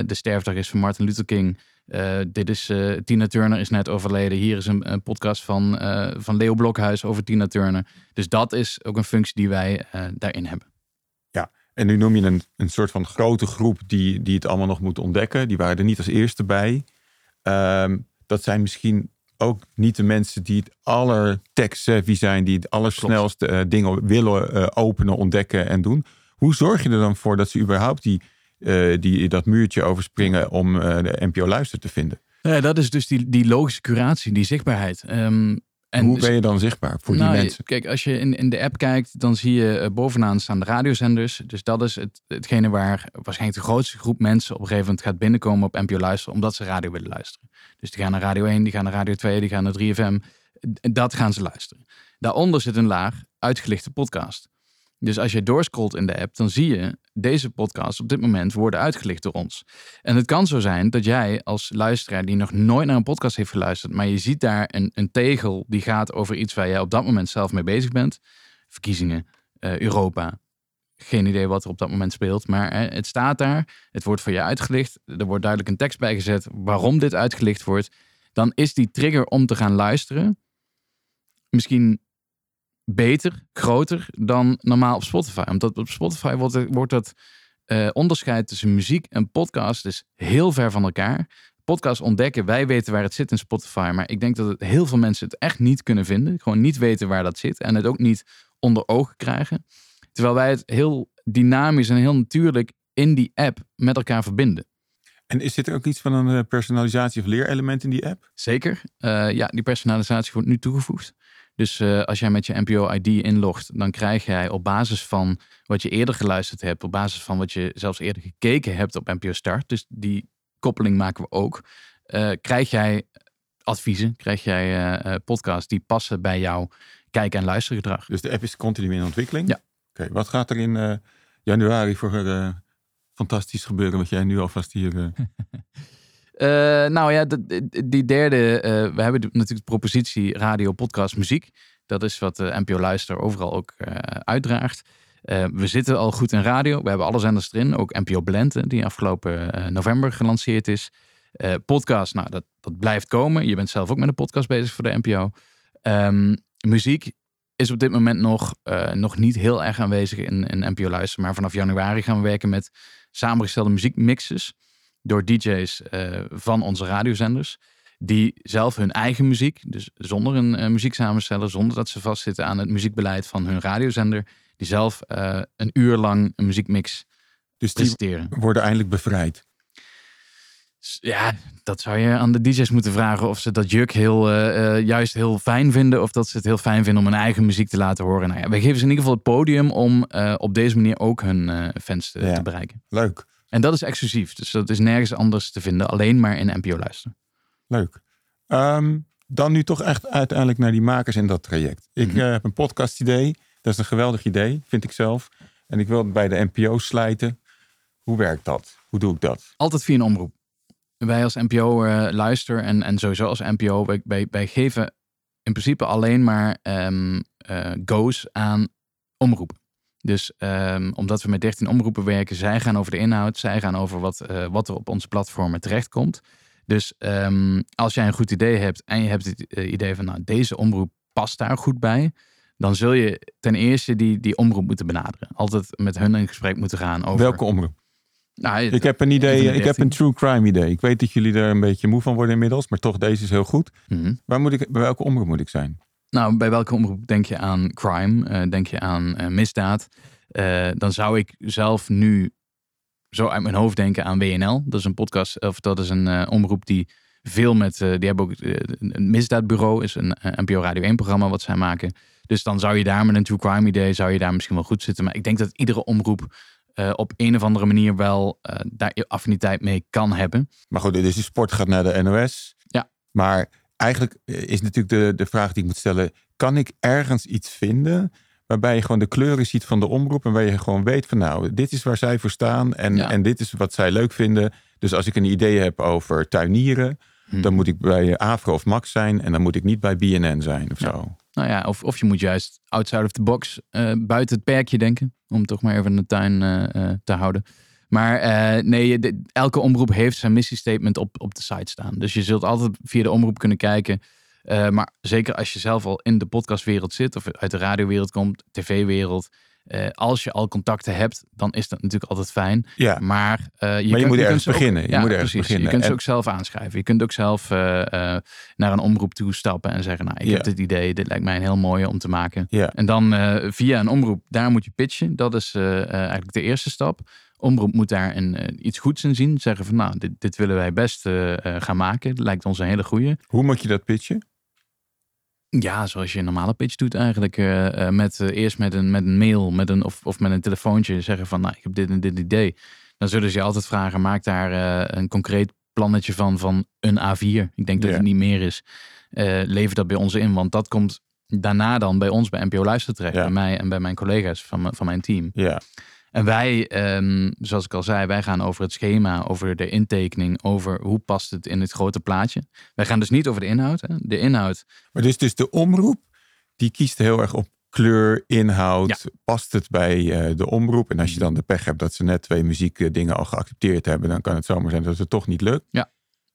de sterfdag is van Martin Luther King. Uh, dit is uh, Tina Turner is net overleden. Hier is een, een podcast van, uh, van Leo Blokhuis over Tina Turner. Dus dat is ook een functie die wij daarin hebben. Ja, en nu noem je een, een soort van grote groep die, die het allemaal nog moet ontdekken. Die waren er niet als eerste bij. Um, dat zijn misschien ook niet de mensen die het aller tech-savvy zijn, die het allersnelste dingen willen openen, ontdekken en doen. Hoe zorg je er dan voor dat ze überhaupt die uh, die dat muurtje overspringen om uh, de NPO Luister te vinden. Ja, dat is dus die, die logische curatie, die zichtbaarheid. Um, en Hoe ben je dan zichtbaar voor nou, die mensen? Kijk, als je in, in de app kijkt, dan zie je uh, bovenaan staan de radiozenders. Dus dat is het, hetgene waar waarschijnlijk de grootste groep mensen op een gegeven moment gaat binnenkomen op NPO Luister, omdat ze radio willen luisteren. Dus die gaan naar Radio 1, die gaan naar Radio 2, die gaan naar 3FM. Dat gaan ze luisteren. Daaronder zit een laag uitgelichte podcast. Dus als je doorscrollt in de app, dan zie je deze podcasts op dit moment worden uitgelicht door ons. En het kan zo zijn dat jij als luisteraar die nog nooit naar een podcast heeft geluisterd, maar je ziet daar een, een tegel die gaat over iets waar jij op dat moment zelf mee bezig bent. Verkiezingen, uh, Europa. Geen idee wat er op dat moment speelt, maar uh, het staat daar. Het wordt voor je uitgelicht. Er wordt duidelijk een tekst bijgezet waarom dit uitgelicht wordt. Dan is die trigger om te gaan luisteren misschien beter, groter dan normaal op Spotify. Omdat op Spotify wordt, wordt dat uh, onderscheid tussen muziek en podcast dus heel ver van elkaar. Podcast ontdekken, wij weten waar het zit in Spotify. Maar ik denk dat het, heel veel mensen het echt niet kunnen vinden. Gewoon niet weten waar dat zit. En het ook niet onder ogen krijgen. Terwijl wij het heel dynamisch en heel natuurlijk in die app met elkaar verbinden. En is dit ook iets van een personalisatie of leerelement in die app? Zeker. Uh, ja, die personalisatie wordt nu toegevoegd. Dus uh, als jij met je NPO-ID inlogt, dan krijg jij op basis van wat je eerder geluisterd hebt, op basis van wat je zelfs eerder gekeken hebt op NPO Start, dus die koppeling maken we ook, uh, krijg jij adviezen, krijg jij uh, podcasts die passen bij jouw kijk- en luistergedrag. Dus de app is continu in ontwikkeling? Ja. Oké, okay, wat gaat er in januari voor fantastisch gebeuren wat jij nu alvast hier... Uh, nou ja, die derde, uh, we hebben natuurlijk de propositie radio, podcast, muziek. Dat is wat de NPO Luister overal ook uh, uitdraagt. we zitten al goed in radio. We hebben alle zenders erin. Ook NPO Blend, die afgelopen november gelanceerd is. podcast, nou dat, dat blijft komen. Je bent zelf ook met een podcast bezig voor de NPO. Um, muziek is op dit moment nog, nog niet heel erg aanwezig in, in NPO Luister. Maar vanaf januari gaan we werken met samengestelde muziekmixes door DJ's uh, van onze radiozenders. Die zelf hun eigen muziek, dus zonder een uh, muzieksamensteller, zonder dat ze vastzitten aan het muziekbeleid van hun radiozender, die zelf uh, een uur lang een muziekmix dus presenteren. Die worden eindelijk bevrijd. Ja, dat zou je aan de DJ's moeten vragen of ze dat juk heel, juist heel fijn vinden. Of dat ze het heel fijn vinden om hun eigen muziek te laten horen. Nou ja, wij geven ze in ieder geval het podium om op deze manier ook hun fans te, ja, te bereiken. Leuk. En dat is exclusief. Dus dat is nergens anders te vinden. Alleen maar in NPO luisteren. Leuk. Ehm, dan nu toch echt uiteindelijk naar die makers in dat traject. Ik Mhm. eh, heb een podcast idee. Dat is een geweldig idee, vind ik zelf. En ik wil het bij de NPO slijten. Hoe werkt dat? Hoe doe ik dat? Altijd via een omroep. Wij als NPO eh, luister en, en sowieso als NPO, wij, wij, wij geven in principe alleen maar eh, go's aan omroepen. Dus ehm, omdat we met 13 omroepen werken, zij gaan over de inhoud, zij gaan over wat, eh, wat er op onze platformen terechtkomt. Dus ehm, als jij een goed idee hebt en je hebt het eh, idee van, nou, deze omroep past daar goed bij, dan zul je ten eerste die, die omroep moeten benaderen. Altijd met hun in gesprek moeten gaan over. Welke omroep? Nou, Ik heb een idee. de Ik heb 13. een true crime idee. Ik weet dat jullie er een beetje moe van worden inmiddels. Maar toch, deze is heel goed. Mhm. Waar moet ik, bij welke omroep moet ik zijn? Nou, bij welke omroep denk je aan crime? Eh, denk je aan eh, misdaad? Eh, dan zou ik zelf nu zo uit mijn hoofd denken aan WNL. Dat is een podcast, of dat is een omroep die veel met, die hebben ook een misdaadbureau, is een NPO Radio 1 programma wat zij maken. Dus dan zou je daar met een true crime idee, zou je daar misschien wel goed zitten. Maar ik denk dat iedere omroep op een of andere manier wel eh, daar affiniteit mee kan hebben. Maar goed, dus die sport gaat naar de NOS. Ja. Maar eigenlijk is natuurlijk de, de vraag die ik moet stellen. Kan ik ergens iets vinden waarbij je gewoon de kleuren ziet van de omroep. En waar je gewoon weet van nou, dit is waar zij voor staan. En, Ja. en dit is wat zij leuk vinden. Dus als ik een idee heb over tuinieren. Hm. Dan moet ik bij Afro of Max zijn. En dan moet ik niet bij BNN zijn of Ja. zo. Nou ja, of, of je moet juist outside of the box, eh, buiten het perkje denken. Om toch maar even de tuin eh, eh, te houden. Maar eh, nee, je- de- elke omroep heeft zijn missiestatement op, op de site staan. Dus je zult altijd via de omroep kunnen kijken. Eh, maar zeker als je zelf al in de podcastwereld zit, of uit de radiowereld komt, tv-wereld. eh, als je al contacten hebt, dan is dat natuurlijk altijd fijn. Ja, Maar, je, moet kunt- ergens ze ook- beginnen. Je ja, moet ergens precies. beginnen. Je kunt ze En- ook zelf aanschrijven. Je kunt ook zelf naar een omroep toe stappen en zeggen: Nou, ik Ja. heb dit idee, dit lijkt mij een heel mooie om te maken. ja. En dan via een omroep, daar moet je pitchen. Dat is eigenlijk de eerste stap. Omroep moet daar een, eh, iets goeds in zien. Zeggen van nou, dit, dit willen wij best eh, eh, gaan maken. Dat lijkt ons een hele goeie. Hoe moet je dat pitchen? Ja, zoals je een normale pitch doet eigenlijk. met, eerst met een, met een mail met een, of, of met een telefoontje zeggen van nou, ik heb dit en dit idee. Dan zullen ze je altijd vragen, maak daar een concreet plannetje van, van een A4. Ik denk dat het niet meer is. Lever dat bij ons in, want dat komt daarna dan bij ons bij NPO Luister terecht. Ja. Bij mij en bij mijn collega's van, van mijn team. Ja, En wij, ehm, zoals ik al zei, wij gaan over het schema, over de intekening, over hoe past het in het grote plaatje. Wij gaan dus niet over de inhoud. Hè. De inhoud, maar dus, dus de omroep, die kiest heel erg op kleur, inhoud. Past het bij eh, de omroep? En als je dan de pech hebt dat ze net twee muziekdingen al geaccepteerd hebben, dan kan het zomaar zijn dat het toch niet lukt. Ja.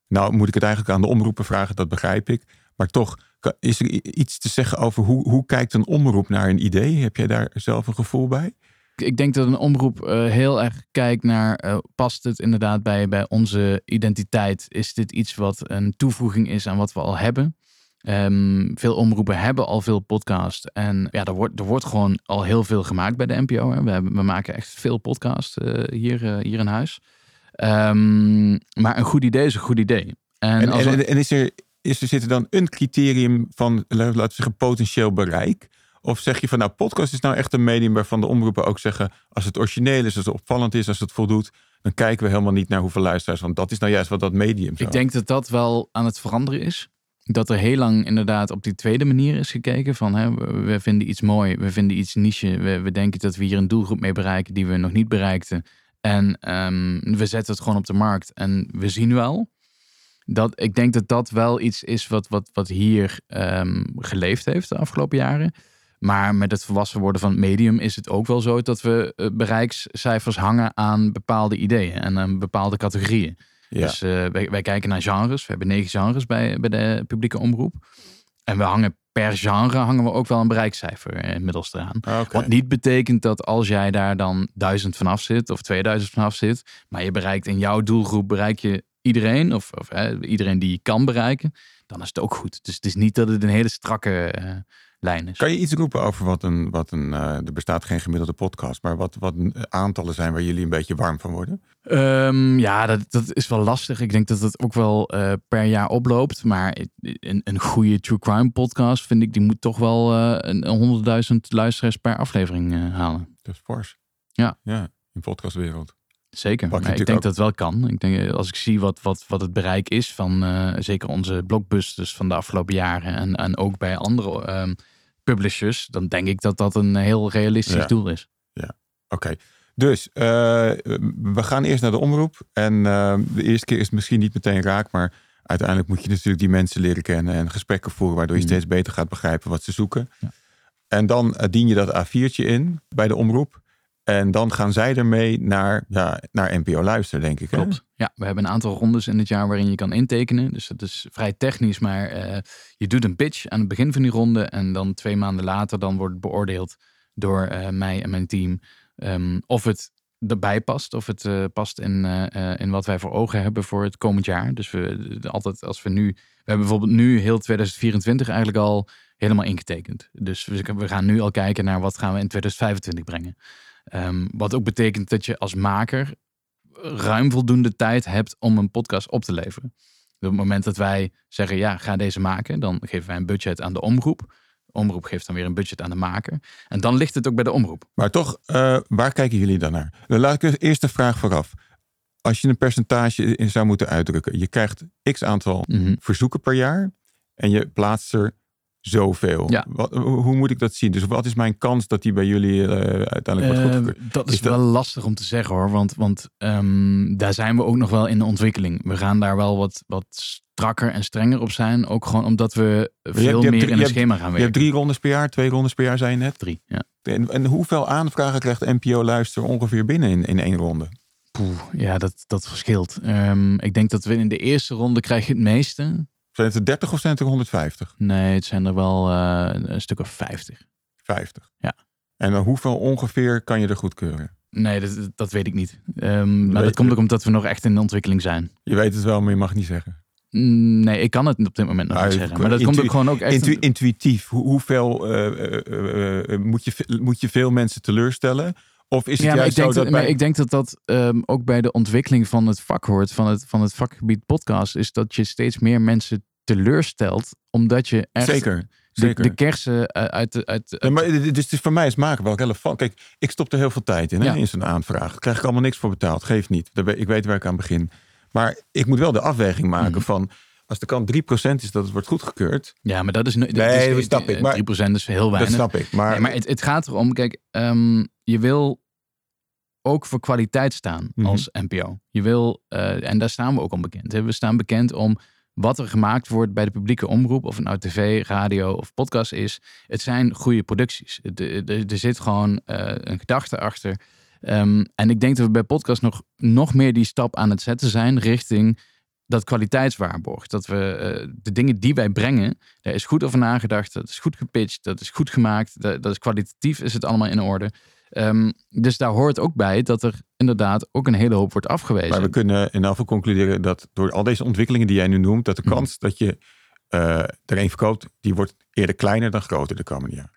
Nou moet ik het eigenlijk aan de omroepen vragen, dat begrijp ik. Maar toch, is er iets te zeggen over hoe, hoe kijkt een omroep naar een idee? Heb jij daar zelf een gevoel bij? Ik denk dat een omroep eh, heel erg kijkt naar, eh, past het inderdaad bij, bij onze identiteit? Is dit iets wat een toevoeging is aan wat we al hebben? Ehm, veel omroepen hebben al veel podcast. En ja, er wordt, er wordt gewoon al heel veel gemaakt bij de NPO. Hè. We, hebben, we maken echt veel podcast eh, hier, hier in huis. Ehm, maar een goed idee is een goed idee. En, En, als en, we- en is, er, is er zit er dan een criterium van, laten we zeggen, potentieel bereik? Of zeg je van, nou, podcast is nou echt een medium waarvan de omroepen ook zeggen, als het origineel is, als het opvallend is, als het voldoet, dan kijken we helemaal niet naar hoeveel luisteraars, want dat is nou juist wat dat medium zo. Ik denk dat dat wel aan het veranderen is. Dat er heel lang inderdaad op die tweede manier is gekeken. Van hè, we, vinden iets mooi, we vinden iets niche. We, we denken dat we hier een doelgroep mee bereiken die we nog niet bereikten. En ehm, we zetten het gewoon op de markt. En we zien wel. Dat, ik denk dat dat wel iets is wat, wat, wat hier ehm, geleefd heeft de afgelopen jaren. Maar met het volwassen worden van het medium is het ook wel zo dat we eh, bereikscijfers hangen aan bepaalde ideeën en aan bepaalde categorieën. Ja. Dus eh, wij, wij kijken naar genres. We hebben negen genres bij, bij de publieke omroep. En we hangen per genre hangen we ook wel een bereikcijfer eh, inmiddels eraan. Ah. Wat niet betekent dat als jij daar dan duizend vanaf zit of 2000 vanaf zit, maar je bereikt in jouw doelgroep bereik je iedereen of, of iedereen die je kan bereiken, dan is het ook goed. Dus het is niet dat het een hele strakke lijn is. Kan je iets roepen over wat een, wat een eh, er bestaat geen gemiddelde podcast, maar wat, wat een aantallen zijn waar jullie een beetje warm van worden? Ehm, ja, dat, dat is wel lastig. Ik denk dat het ook wel eh, per jaar oploopt. Maar een, een goede true crime podcast, vind ik, die moet toch wel eh, een een 100.000 luisteraars per aflevering eh, halen. Dat is fors. Ja. Ja, in podcastwereld. Zeker. Maar ik denk dat het wel kan. Ik denk, eh, als ik zie wat, wat, wat het bereik is van eh, zeker onze blockbusters van de afgelopen jaren en, en ook bij andere ehm, publishers, dan denk ik dat dat een heel realistisch Ja. doel is. Oké, dus eh, we gaan eerst naar de omroep. En eh, de eerste keer is het misschien niet meteen raak, maar uiteindelijk moet je natuurlijk die mensen leren kennen en gesprekken voeren, waardoor je Mhm. steeds beter gaat begrijpen wat ze zoeken. Ja. En dan eh, dien je dat A4'tje in bij de omroep. En dan gaan zij ermee naar, naar NPO Luister, denk ik. Hè? Klopt. Ja, we hebben een aantal rondes in het jaar waarin je kan intekenen. Dus dat is vrij technisch, maar eh, je doet een pitch aan het begin van die ronde. En dan twee maanden later dan wordt beoordeeld door eh, mij en mijn team. ehm, of het erbij past, of het eh, past in, in wat wij voor ogen hebben voor het komend jaar. Dus we altijd als we nu, we hebben bijvoorbeeld nu heel 2024 eigenlijk al helemaal ingetekend. Dus we, we gaan nu al kijken naar wat gaan we in 2025 brengen. Ehm, wat ook betekent dat je als maker ruim voldoende tijd hebt om een podcast op te leveren. Op het moment dat wij zeggen, ja, ga deze maken, dan geven wij een budget aan de omroep. De omroep geeft dan weer een budget aan de maker. En dan ligt het ook bij de omroep. Maar toch, eh, waar kijken jullie dan naar? Dan laat ik de eerste vraag vooraf. Als je een percentage in zou moeten uitdrukken, je krijgt x aantal Mhm. verzoeken per jaar en je plaatst er zoveel. Ja. Wat, hoe moet ik dat zien? Dus wat is mijn kans dat die bij jullie eh, uiteindelijk wordt Eh, goedgekeurd? dat is, Is dat- wel lastig om te zeggen hoor. Want, want ehm, daar zijn we ook nog wel in de ontwikkeling. We gaan daar wel wat, wat strakker en strenger op zijn. Ook gewoon omdat we veel je hebt meer drie- in je een hebt- schema gaan Je werken. hebt drie rondes per jaar, twee rondes per jaar, zei je net. Drie, ja. En, en hoeveel aanvragen krijgt NPO Luister ongeveer binnen in, in één ronde? Poeh, ja, dat, dat verschilt. Ehm, ik denk dat we in de eerste ronde krijg je het meeste. Zijn het er 30 of zijn het er 150? Nee, het zijn er wel eh, een stuk of 50. 50. Ja. En dan hoeveel ongeveer kan je er goedkeuren? Nee, dat, dat weet ik niet. Ehm, maar dat komt ook omdat we nog echt in de ontwikkeling zijn. Je weet het wel, maar je mag niet zeggen. Mm, Nee, ik kan het op dit moment nog Nou, niet ik- zeggen. Maar dat komt ook gewoon ook echt... Intu- intuïtief, hoe- hoeveel eh, eh, eh, eh, moet, je, moet je veel mensen teleurstellen? Of is het ja, juist ik denk, zo dat, dat bij... ik denk dat dat ehm, ook bij de ontwikkeling van het vak hoort, van het, van het vakgebied podcast, is dat je steeds meer mensen teleurstelt, omdat je echt Zeker, de, zeker. de kersen eh, uit de... Uit, Ja, maar dit dit is voor mij is maken wel relevant. Kijk, ik stop er heel veel tijd in, hè, Ja. in zo'n aanvraag. Daar krijg ik allemaal niks voor betaald. Geeft niet. Ik weet waar ik aan begin. Maar ik moet wel de afweging maken Mhm. van... als de kant 3% is dat het wordt goedgekeurd... ja, maar dat is... nu- Nee, dat dat snap ik, maar- 3% is heel weinig. Dat snap ik. Maar, Nee, maar het, het gaat erom, kijk, ehm, je wil ook voor kwaliteit staan Mhm. als NPO. Je wil, eh, en daar staan we ook om bekend. hè. We staan bekend om wat er gemaakt wordt bij de publieke omroep, of het nou tv, radio of podcast is. Het zijn goede producties. Het- Er, zit gewoon eh, een gedachte achter. Ehm, en ik denk dat we bij podcast nog, nog meer die stap aan het zetten zijn richting dat kwaliteitswaarborg. Dat we eh, de dingen die wij brengen, daar is goed over nagedacht. Dat is goed gepitcht. Dat is goed gemaakt. Dat, dat is kwalitatief, is het allemaal in orde. Ehm, dus daar hoort ook bij dat er inderdaad ook een hele hoop wordt afgewezen. maar we kunnen in geval concluderen dat door al deze ontwikkelingen die jij nu noemt... dat de Mhm. kans dat je eh, er een verkoopt... die wordt eerder kleiner dan groter de komende jaren.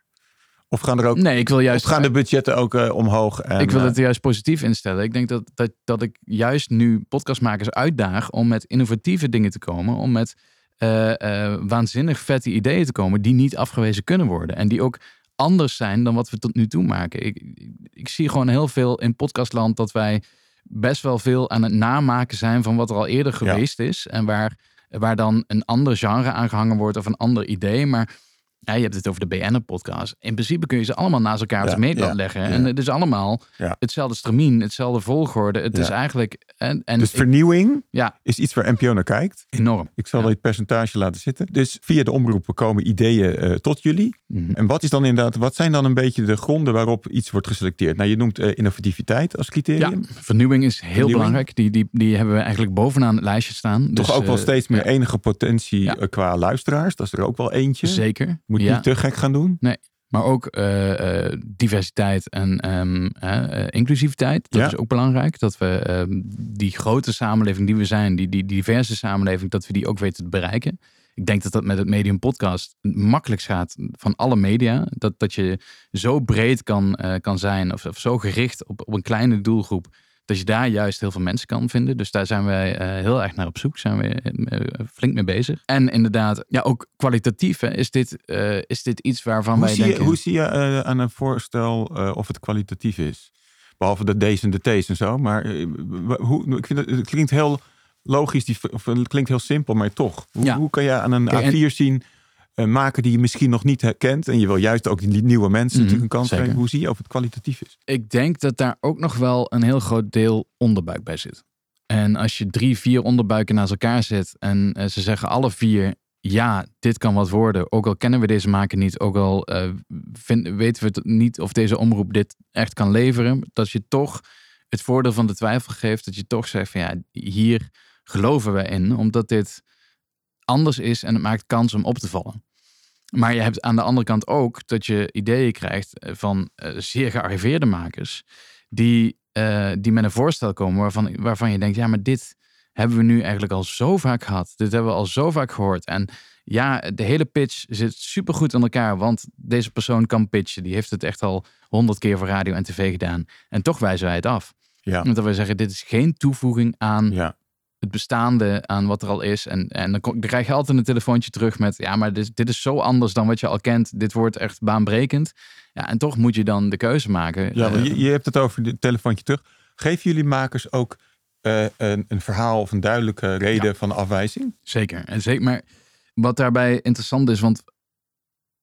Of gaan er ook... nee, ik wil juist. Of gaan de budgetten ook eh, omhoog? En, ik wil eh, het juist positief instellen. Ik denk dat, dat, dat ik juist nu podcastmakers uitdaag om met innovatieve dingen te komen. Om met eh, waanzinnig vette ideeën te komen die niet afgewezen kunnen worden. En die ook anders zijn dan wat we tot nu toe maken. Ik, ik, ik zie gewoon heel veel in podcastland dat wij best wel veel aan het namaken zijn van wat er al eerder geweest is. En waar, waar dan een ander genre aangehangen wordt of een ander idee. Maar ja, je hebt het over de BN'er-podcast. In principe kun je ze allemaal naast elkaar op Ja, de meetlat ja, leggen. ja. En het is allemaal Ja. hetzelfde stramien, hetzelfde volgorde. Het Ja. is eigenlijk... En, en Dus ik- vernieuwing ja, is iets waar NPO naar kijkt. enorm. Ik zal Ja. het percentage laten zitten. Dus via de omroepen komen ideeën eh, tot jullie. Mhm. En wat, is dan inderdaad, wat zijn dan een beetje de gronden waarop iets wordt geselecteerd? Nou, je noemt eh, innovativiteit als Ja, criterium. vernieuwing is heel Vernieuwing. belangrijk. Die, die, die hebben we eigenlijk bovenaan het lijstje staan. Toch Dus, ook wel eh, steeds meer ja, enige potentie Ja. qua luisteraars. Dat is er ook wel eentje. Zeker. Moet ja. niet te gek gaan doen. Maar ook eh, eh, diversiteit en ehm, eh, inclusiviteit. Dat Ja. is ook belangrijk. Dat we ehm, die grote samenleving die we zijn, die, die diverse samenleving, dat we die ook weten te bereiken. Ik denk dat dat met het medium podcast het makkelijkst gaat van alle media. Dat, dat je zo breed kan, kan zijn of, of zo gericht op, op een kleine doelgroep. Dat je daar juist heel veel mensen kan vinden. Dus daar zijn wij eh, heel erg naar op zoek. Zijn we eh, flink mee bezig. En inderdaad, ja, ook kwalitatief hè, is, dit, eh, is dit iets waarvan Hoe wij zie, je, denken... hoe zie je eh, aan een voorstel eh, of het kwalitatief is? Behalve de D's en de T's en zo. Maar eh, hoe, ik vind het, het klinkt heel logisch, die, of het klinkt heel simpel, maar toch. Hoe, Ja. hoe kan je aan een Kijk, en- A4 zien eh, maken die je misschien nog niet herkent? En je wil juist ook die nieuwe mensen Mhm, natuurlijk een kans zeker. geven. Hoe zie je of het kwalitatief is? Ik denk dat daar ook nog wel een heel groot deel onderbuik bij zit. En als je drie, vier onderbuiken naast elkaar zet en eh, ze zeggen alle vier, ja, dit kan wat worden. Ook al kennen we deze maker niet, ook al eh, vind- weten we het niet of deze omroep dit echt kan leveren. Dat je toch het voordeel van de twijfel geeft. Dat je toch zegt van ja, hier geloven we in. Omdat dit anders is en het maakt kans om op te vallen. Maar je hebt aan de andere kant ook dat je ideeën krijgt eh, van eh, zeer gearriveerde makers. Die, eh, die met een voorstel komen waarvan, waarvan je denkt, ja, maar dit hebben we nu eigenlijk al zo vaak gehad. Dit hebben we al zo vaak gehoord. En ja, de hele pitch zit supergoed in elkaar. Want deze persoon kan pitchen. Die heeft het echt al honderd keer voor radio en tv gedaan. En toch wijzen wij het af. Ja. Omdat wij zeggen, dit is geen toevoeging aan Ja. Het bestaande aan wat er al is. En, en dan, krijg je altijd een telefoontje terug met... ja, maar dit, dit is zo anders dan wat je al kent. Dit wordt echt baanbrekend. Ja, en toch moet je dan de keuze maken. Ja, want Eh, je, je hebt het over het telefoontje terug. Geven jullie makers ook eh, een, een verhaal of een duidelijke reden van afwijzing? Zeker. En zeker. Maar wat daarbij interessant is, want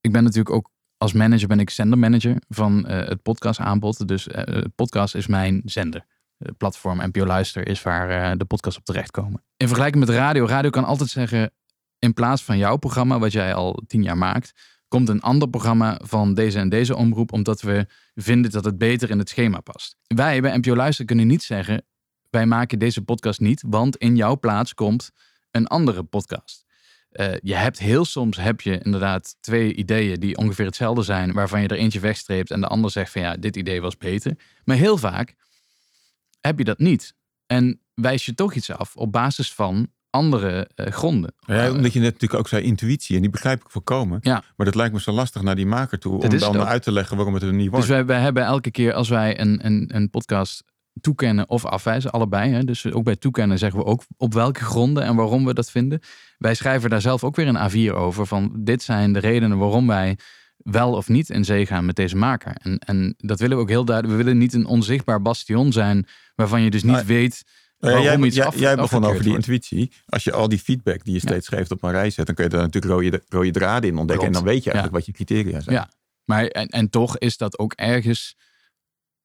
ik ben natuurlijk ook als manager ben ik zendermanager van eh, het podcastaanbod. Dus het podcast is mijn zender. Het platform NPO Luister is waar eh, de podcasts op terechtkomen. In vergelijking met radio, radio kan altijd zeggen, in plaats van jouw programma, wat jij al tien jaar maakt, komt een ander programma van deze en deze omroep, omdat we vinden dat het beter in het schema past. Wij bij NPO Luister kunnen niet zeggen, wij maken deze podcast niet, want in jouw plaats komt een andere podcast. Eh, je hebt heel soms heb je inderdaad twee ideeën die ongeveer hetzelfde zijn, waarvan je er eentje wegstreept en de ander zegt van ja, dit idee was beter. Maar heel vaak heb je dat niet. En wijs je toch iets af op basis van andere eh, gronden. Ja, Eh, omdat je net natuurlijk ook zei intuïtie. En die begrijp ik volkomen. Ja. Maar dat lijkt me zo lastig naar die maker toe. Dat om dan uit te leggen waarom het er niet wordt. Dus wij, wij hebben elke keer als wij een, een, een podcast toekennen of afwijzen, allebei. Hè? Dus ook bij toekennen zeggen we ook op welke gronden en waarom we dat vinden. Wij schrijven daar zelf ook weer een A4 over van dit zijn de redenen waarom wij wel of niet in zee gaan met deze maker. En, en dat willen we ook heel duidelijk. We willen niet een onzichtbaar bastion zijn waarvan je dus niet weet waarom jij, iets jij, af, jij begon over die wordt. intuïtie. Als je al die feedback die je steeds geeft op een rij zet, dan kun je daar natuurlijk rode, rode draden in ontdekken. Klopt. En dan weet je eigenlijk wat je criteria zijn. Ja. Maar en, en toch is dat ook ergens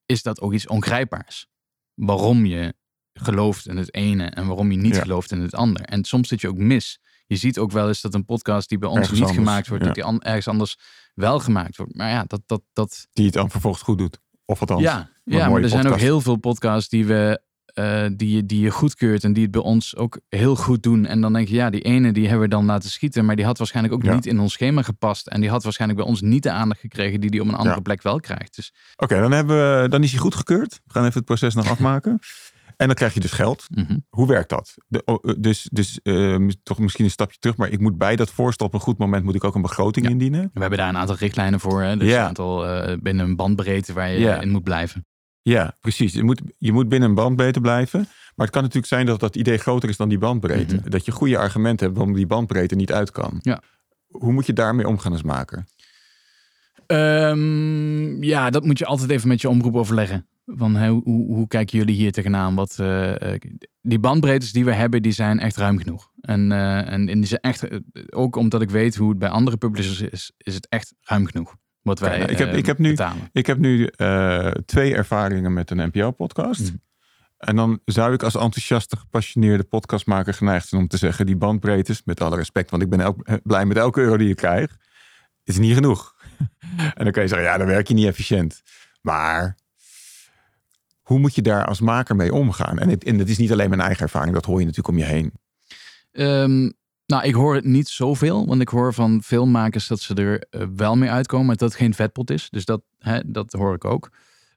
is dat ook iets ongrijpbaars. Waarom je gelooft in het ene en waarom je niet Ja. gelooft in het ander. En soms zit je ook mis. Je ziet ook wel eens dat een podcast die bij ons Ergens niet anders, gemaakt wordt, ja. dat die an- ergens anders wel gemaakt wordt. Maar ja, dat, dat, dat, Die het dan vervolgens goed doet. Of althans. ja, ja maar er zijn ook heel veel podcasts die we eh, die, je- die je goedkeurt en die het bij ons ook heel goed doen. En dan denk je, ja, die ene die hebben we dan laten schieten, maar die had waarschijnlijk ook Ja. niet in ons schema gepast. En die had waarschijnlijk bij ons niet de aandacht gekregen die die op een andere Ja. plek wel krijgt. Dus Oké, dan, hebben we- dan is hij goedgekeurd. We gaan even het proces nog afmaken. En dan krijg je dus geld. mhm. Hoe werkt dat? De, oh, eh, dus dus eh, mis- toch misschien een stapje terug. Maar ik moet bij dat voorstel op een goed moment moet ik ook een begroting Ja. indienen. we hebben daar een aantal richtlijnen voor. Hè? Dus Ja. een aantal eh, binnen een bandbreedte waar je Ja. in moet blijven. Ja, precies. Je moet, je moet binnen een bandbreedte blijven. Maar het kan natuurlijk zijn dat dat idee groter is dan die bandbreedte. Mhm. Dat je goede argumenten hebt waarom die bandbreedte niet uit kan. Ja. Hoe moet je daarmee omgaan als maker? Ehm, ja, dat moet je altijd even met je omroep overleggen. Van hoe, hoe, kijken jullie hier tegenaan? Wat, eh, eh, die bandbreedtes die we hebben, die zijn echt ruim genoeg. En, eh, en, en die zijn echt, ook omdat ik weet hoe het bij andere publishers is, is het echt ruim genoeg. Wat wij nou, ik heb- ik heb nu- betalen. Ik heb nu twee ervaringen met een NPO-podcast. Mhm. En dan zou ik als enthousiaste, gepassioneerde podcastmaker geneigd zijn om te zeggen: die bandbreedtes, met alle respect, want ik ben elk- blij met elke euro die ik krijg, is niet genoeg. en dan kan je zeggen: ja, dan werk je niet efficiënt. Maar hoe moet je daar als maker mee omgaan? En het, het is niet alleen mijn eigen ervaring, dat hoor je natuurlijk om je heen. Ehm, nou, ik hoor het niet zoveel, want ik hoor van veel makers dat ze er eh, wel mee uitkomen, maar dat het geen vetpot is. Dus dat, hè, dat hoor ik ook.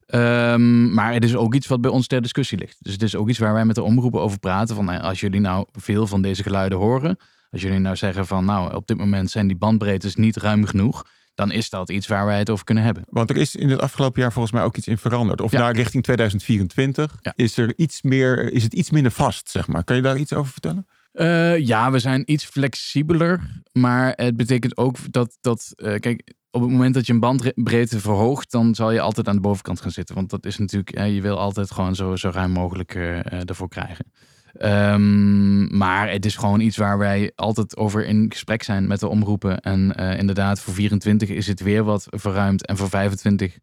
Ehm, maar het is ook iets wat bij ons ter discussie ligt. Dus het is ook iets waar wij met de omroepen over praten. Van, nou, als jullie nou veel van deze geluiden horen, als jullie nou zeggen van, nou, op dit moment zijn die bandbreedtes niet ruim genoeg, dan is dat iets waar wij het over kunnen hebben. Want er is in het afgelopen jaar volgens mij ook iets in veranderd. Of Ja. naar richting 2024 Ja. is, er iets meer, is het iets minder vast, zeg maar. Kan je daar iets over vertellen? Eh, ja, we zijn iets flexibeler. Maar het betekent ook dat, dat eh, kijk, op het moment dat je een bandbreedte verhoogt, dan zal je altijd aan de bovenkant gaan zitten. Want dat is natuurlijk, je wil altijd gewoon zo, zo ruim mogelijk uh, ervoor krijgen. Um, maar het is gewoon iets waar wij altijd over in gesprek zijn met de omroepen. En uh, inderdaad, voor 24 is het weer wat verruimd. En voor 25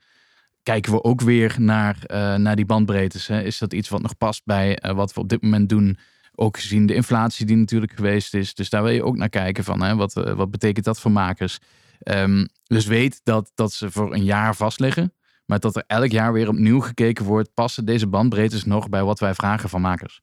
kijken we ook weer naar, uh, naar die bandbreedtes. Hè. Is dat iets wat nog past bij wat we op dit moment doen? Ook gezien de inflatie die natuurlijk geweest is. Dus daar wil je ook naar kijken van hè, wat, wat betekent dat voor makers. Um, dus weet dat, dat ze voor een jaar vastliggen. Maar dat er elk jaar weer opnieuw gekeken wordt. Passen deze bandbreedtes nog bij wat wij vragen van makers?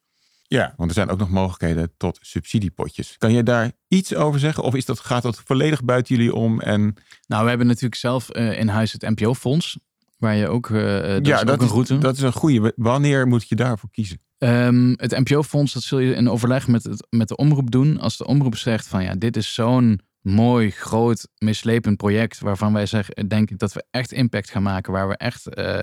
Ja, want er zijn ook nog mogelijkheden tot subsidiepotjes. Kan je daar iets over zeggen? Of is dat, gaat dat volledig buiten jullie om? En... Nou, we hebben natuurlijk zelf uh, in huis het NPO-fonds. Waar je ook, uh, dat ja, is dat ook een route. Is, dat is een goede. Wanneer moet je daarvoor kiezen? Um, het NPO-fonds, dat zul je in overleg met, het, met de omroep doen. Als de omroep zegt van ja, dit is zo'n mooi, groot, mislepend project. Waarvan wij zeggen, denk ik dat we echt impact gaan maken. Waar we echt uh,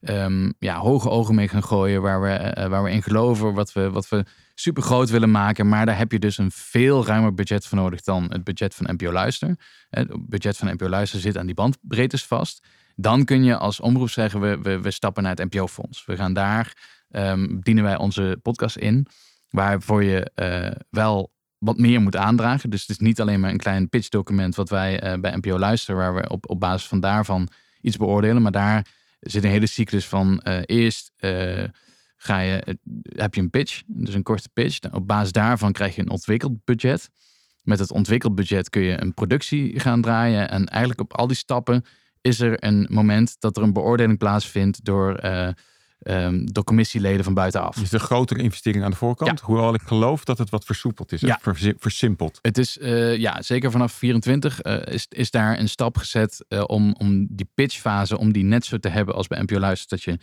um, ja, hoge ogen mee gaan gooien. Waar we, uh, waar we in geloven. Wat we, wat we super groot willen maken. Maar daar heb je dus een veel ruimer budget voor nodig dan het budget van NPO Luister. Het budget van NPO Luister zit aan die bandbreedtes vast. Dan kun je als omroep zeggen, we, we, stappen naar het NPO-fonds. We gaan daar, um, dienen wij onze podcast in. Waarvoor je wel wat meer moet aandragen. Dus het is niet alleen maar een klein pitchdocument wat wij bij NPO luisteren, waar we op, op basis van daarvan iets beoordelen. Maar daar zit een hele cyclus van uh, eerst uh, ga je, heb je een pitch, dus een korte pitch. Op basis daarvan krijg je een ontwikkeld budget. Met het ontwikkeld budget kun je een productie gaan draaien. En eigenlijk op al die stappen is er een moment dat er een beoordeling plaatsvindt door um, door commissieleden van buitenaf. Dus de grotere investering aan de voorkant. Hoewel ik geloof dat het wat versoepeld is. Ja. versimpeld. Het is, uh, ja, zeker vanaf 24 uh, eh, is, is daar een stap gezet uh, om, om die pitchfase, om die net zo te hebben als bij NPO Luister, dat je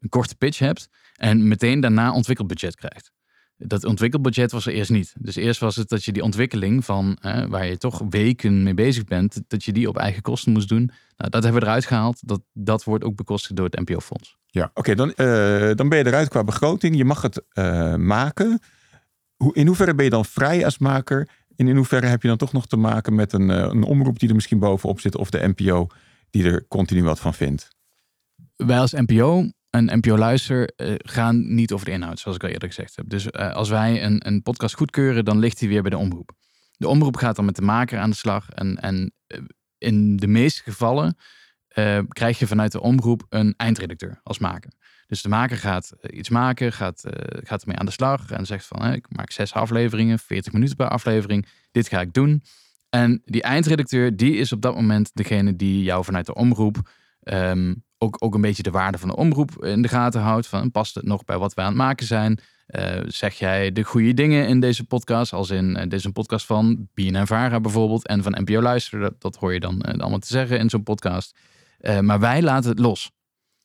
een korte pitch hebt en meteen daarna ontwikkelbudget krijgt. Dat ontwikkelbudget was er eerst niet. Dus eerst was het dat je die ontwikkeling van waar je toch weken mee bezig bent, dat je die op eigen kosten moest doen. Nou, dat hebben we eruit gehaald. Dat, dat wordt ook bekostigd door het NPO-fonds. Ja, oké, dan, uh, dan ben je eruit qua begroting. Je mag het uh, maken. Hoe, in hoeverre ben je dan vrij als maker? En in hoeverre heb je dan toch nog te maken met een, uh, een omroep die er misschien bovenop zit, of de NPO die er continu wat van vindt? Wij als NPO en NPO Luister gaan niet over de inhoud, zoals ik al eerder gezegd heb. Dus als wij een, een podcast goedkeuren, dan ligt die weer bij de omroep. De omroep gaat dan met de maker aan de slag. En, en in de meeste gevallen uh, krijg je vanuit de omroep een eindredacteur als maker. Dus de maker gaat eh, iets maken, gaat, uh, gaat ermee aan de slag en zegt van ik maak zes afleveringen, 40 minuten per aflevering, dit ga ik doen. En die eindredacteur, die is op dat moment degene die jou vanuit de omroep um, ook, ook een beetje de waarde van de omroep in de gaten houdt. Van, past het nog bij wat we aan het maken zijn? Zeg jij de goede dingen in deze podcast? Als in, een podcast van BNN Vara bijvoorbeeld en van NPO Luister. Dat, hoor je dan allemaal te zeggen in zo'n podcast. Uh, maar wij laten het los.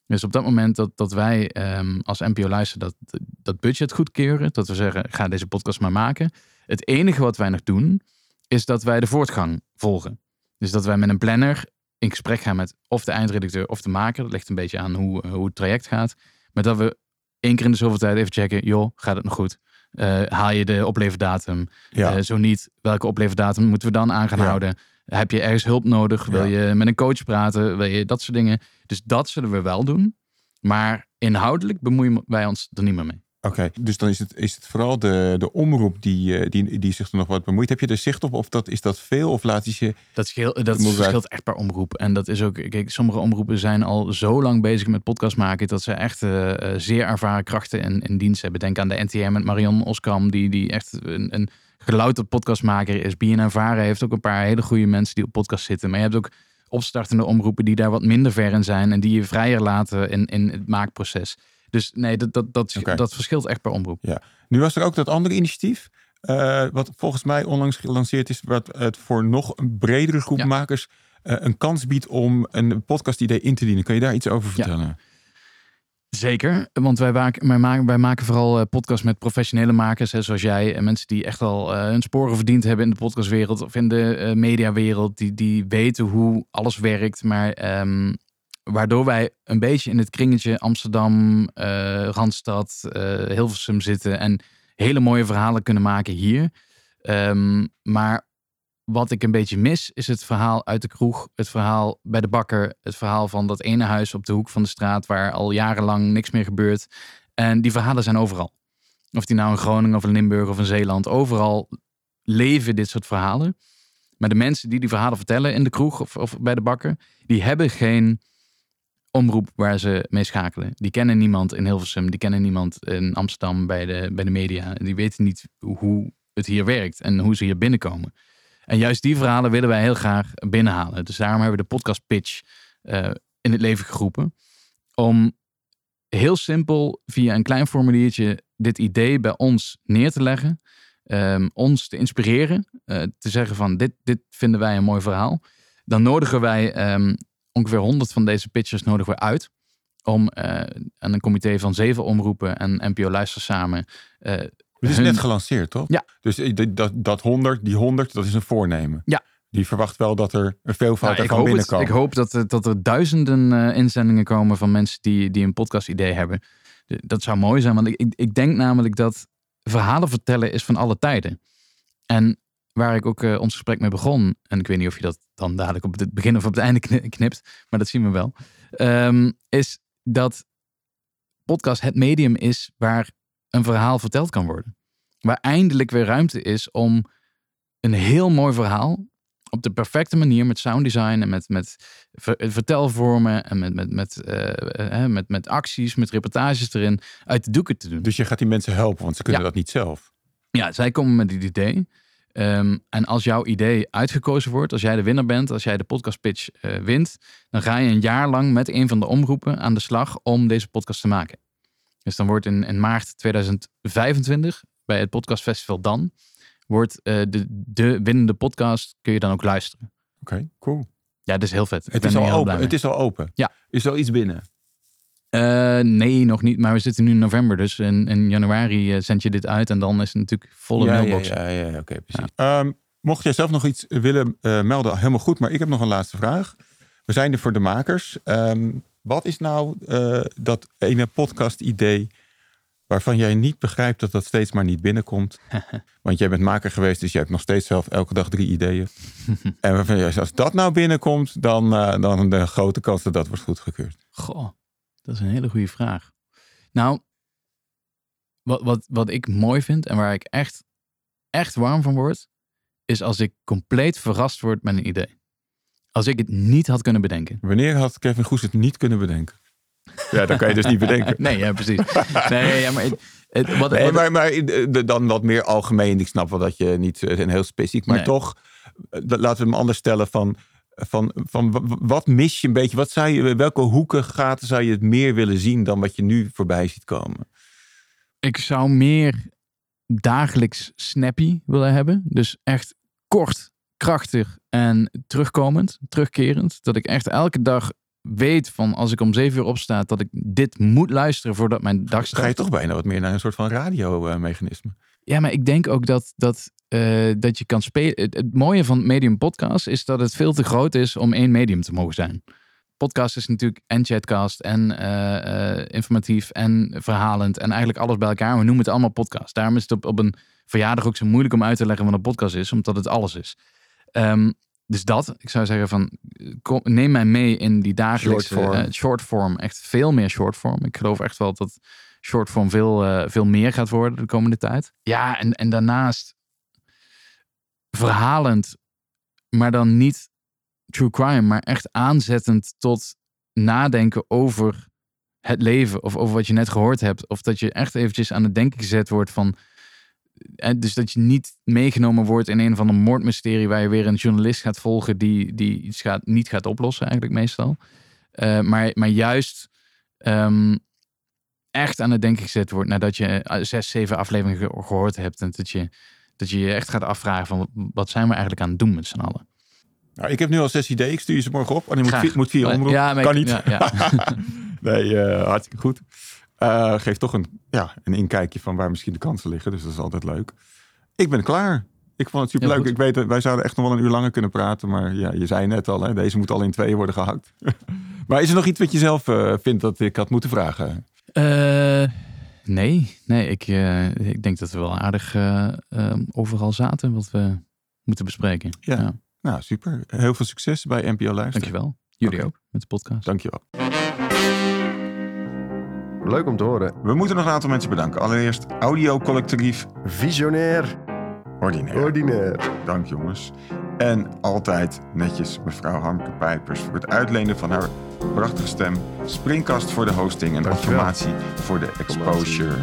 Dus op dat moment dat, dat wij um, als NPO Luister dat, dat budget goedkeuren, dat we zeggen, ga deze podcast maar maken. Het enige wat wij nog doen, is dat wij de voortgang volgen. Dus dat wij met een planner in gesprek gaan met of de eindredacteur of de maker. Dat ligt een beetje aan hoe, hoe het traject gaat. Maar dat we één keer in de zoveel tijd even checken, joh, gaat het nog goed? Uh, haal je de opleverdatum? Ja. Uh, zo niet, welke opleverdatum moeten we dan aan gaan ja. houden? Heb je ergens hulp nodig? Wil je met een coach praten? Wil je dat soort dingen? Dus dat zullen we wel doen. Maar inhoudelijk bemoeien wij ons er niet meer mee. Oké, dus dan is het, is het vooral de, de omroep die, eh, die, die zich er nog wat bemoeit. Heb je er zicht op of dat, is dat veel of laat je... Dat, scheelt, dat verschilt echt per omroep. En dat is ook, kijk, sommige omroepen zijn al zo lang bezig met podcast maken... dat ze echt uh, zeer ervaren krachten in, in dienst hebben. Denk aan de NTM met Marion Oskam, die, die echt een, een gelouterd podcastmaker is. BNN Varen heeft ook een paar hele goede mensen die op podcast zitten. Maar je hebt ook opstartende omroepen die daar wat minder ver in zijn... en die je vrijer laten in, in het maakproces... Dus nee, dat, dat, dat, dat verschilt echt per omroep. Ja. Nu was er ook dat andere initiatief. Uh, wat volgens mij onlangs gelanceerd is. Wat het voor nog een bredere groep makers uh, een kans biedt om een podcast idee in te dienen. Kan je daar iets over vertellen? Ja. Zeker, want wij maken, wij maken, vooral uh, podcasts met professionele makers, hè, zoals jij. En mensen die echt al uh, hun sporen verdiend hebben in de podcastwereld of in de uh, mediawereld. Die, die weten hoe alles werkt, maar um, waardoor wij een beetje in het kringetje Amsterdam, Randstad, Hilversum zitten en hele mooie verhalen kunnen maken hier. Um, maar wat ik een beetje mis, is het verhaal uit de kroeg, het verhaal bij de bakker, het verhaal van dat ene huis op de hoek van de straat waar al jarenlang niks meer gebeurt. En die verhalen zijn overal. Of die nou in Groningen of in Limburg of in Zeeland, overal leven dit soort verhalen. Maar de mensen die die verhalen vertellen in de kroeg of, of bij de bakker, die hebben geen omroep waar ze mee schakelen. Die kennen niemand in Hilversum, die kennen niemand in Amsterdam bij de, bij de media. Die weten niet hoe het hier werkt en hoe ze hier binnenkomen. En juist die verhalen willen wij heel graag binnenhalen. Dus daarom hebben we de podcast pitch uh, in het leven geroepen. Om heel simpel via een klein formuliertje dit idee bij ons neer te leggen. Um, ons te inspireren. Uh, te zeggen van dit, dit vinden wij een mooi verhaal. Dan nodigen wij um, ongeveer 100 van deze pitchers nodigen we uit. Om uh, aan een comité van zeven omroepen en NPO Luister samen het is net gelanceerd, toch? Ja. Dus dat, dat 100, die 100, dat is een voornemen. Ja. Die verwacht wel dat er een veelvoud nou, ervan binnenkomt. Ik hoop dat, dat er duizenden uh, inzendingen komen van mensen die, die een podcast-idee hebben. Dat zou mooi zijn, want ik, ik, ik, denk namelijk dat verhalen vertellen is van alle tijden. En waar ik ook uh, ons gesprek mee begon, en ik weet niet of je dat dan dadelijk op het begin of op het einde knipt, maar dat zien we wel, um, is dat podcast het medium is waar een verhaal verteld kan worden. Waar eindelijk weer ruimte is om een heel mooi verhaal op de perfecte manier met sound design en met, met vertelvormen en met, met, met, uh, met, met acties, met reportages erin uit de doeken te doen. Dus je gaat die mensen helpen, want ze kunnen ja. dat niet zelf. Ja, zij komen met dit idee. Um, en als jouw idee uitgekozen wordt, als jij de winnaar bent, als jij de podcast pitch uh, wint, dan ga je een jaar lang met een van de omroepen aan de slag om deze podcast te maken. Dus dan wordt in, in maart 2025 bij het podcastfestival dan, wordt uh, de, de winnende podcast, kun je dan ook luisteren. Oké, okay, cool. Ja, dat is heel vet. Het is, al open. het is al open. Ja. Is er al iets binnen? Uh, nee, nog niet. Maar we zitten nu in november. Dus in, in januari uh, zend je dit uit. En dan is het natuurlijk volle ja, mailbox. Ja, ja, ja, oké, precies. Ja. Um, mocht jij zelf nog iets willen uh, melden, helemaal goed. Maar ik heb nog een laatste vraag. We zijn er voor de makers. Um, wat is nou dat ene podcast-idee waarvan jij niet begrijpt dat dat steeds maar niet binnenkomt? Want jij bent maker geweest, dus je hebt nog steeds zelf elke dag drie ideeën. en waarvan jij, als dat nou binnenkomt, dan, dan de grote kans dat dat wordt goedgekeurd. Goh. Dat is een hele goede vraag. Nou, wat, wat, wat ik mooi vind en waar ik echt, echt warm van word, is als ik compleet verrast word met een idee. Als ik het niet had kunnen bedenken. Wanneer had Kevin Goes het niet kunnen bedenken? Ja, dan kan je dus niet bedenken. nee, ja, precies. Nee, ja, maar, het, het, wat, nee, wat, maar, maar dan wat meer algemeen. Ik snap wel dat je niet een heel specifiek, maar Nee. toch, laten we hem anders stellen van van, van wat mis je een beetje? Wat zou je, welke hoeken, gaten zou je het meer willen zien dan wat je nu voorbij ziet komen? Ik zou meer dagelijks snappy willen hebben. Dus echt kort, krachtig en terugkomend, terugkerend. Dat ik echt elke dag weet van als ik om zeven uur opsta dat ik dit moet luisteren voordat mijn dag start. Ga je toch bijna wat meer naar een soort van radiomechanisme? Ja, maar ik denk ook dat, dat, uh, dat je kan spelen. Het, het, mooie van Medium Podcast is dat het veel te groot is om één medium te mogen zijn. Podcast is natuurlijk en chatcast en uh, uh, informatief en verhalend en eigenlijk alles bij elkaar. We noemen het allemaal podcast. Daarom is het op, op een verjaardag ook zo moeilijk om uit te leggen wat een podcast is, omdat het alles is. Um, dus dat, ik zou zeggen van, kom, neem mij mee in die dagelijkse Short form. short form. Echt veel meer short form. Ik geloof echt wel dat shortform veel, uh, veel meer gaat worden de komende tijd. Ja, en, en daarnaast verhalend, maar dan niet true crime, maar echt aanzettend tot nadenken over het leven of over wat je net gehoord hebt. Of dat je echt eventjes aan het denken gezet wordt van... En dus dat je niet meegenomen wordt in een van een moordmysterie waar je weer een journalist gaat volgen die, die iets gaat, niet gaat oplossen eigenlijk meestal. Uh, maar, maar juist um, echt aan het denken gezet wordt nadat je zes, zeven afleveringen ge gehoord hebt. En dat je, dat je je echt gaat afvragen van wat zijn we eigenlijk aan het doen met z'n allen. Nou, ik heb nu al zes ideeën. Ik stuur je ze morgen op. En je moet vier, moet vier omroepen. Ja, kan ik, niet. Ja, ja. nee, uh, hartstikke goed. Uh, geeft toch een, ja, een inkijkje van waar misschien de kansen liggen. Dus dat is altijd leuk. Ik ben klaar. Ik vond het superleuk. Ik weet, wij zouden echt nog wel een uur langer kunnen praten. Maar ja, je zei net al, hè, deze moet al in tweeën worden gehakt. maar is er nog iets wat je zelf uh, vindt dat ik had moeten vragen? Uh, nee, nee ik, ik denk dat we wel aardig uh, overal zaten wat we moeten bespreken. Ja. Nou, super. Heel veel succes bij NPO Luisteren. Dankjewel. Jullie ook met de podcast. Dankjewel. Leuk om te horen. We moeten nog een aantal mensen bedanken. Allereerst Audio Collectief Visionair, Ordinair. ordinair. Dank jongens. En altijd netjes mevrouw Hamke Pijpers voor het uitlenen van haar prachtige stem. Springkast voor de hosting en Dankjewel. informatie voor de exposure.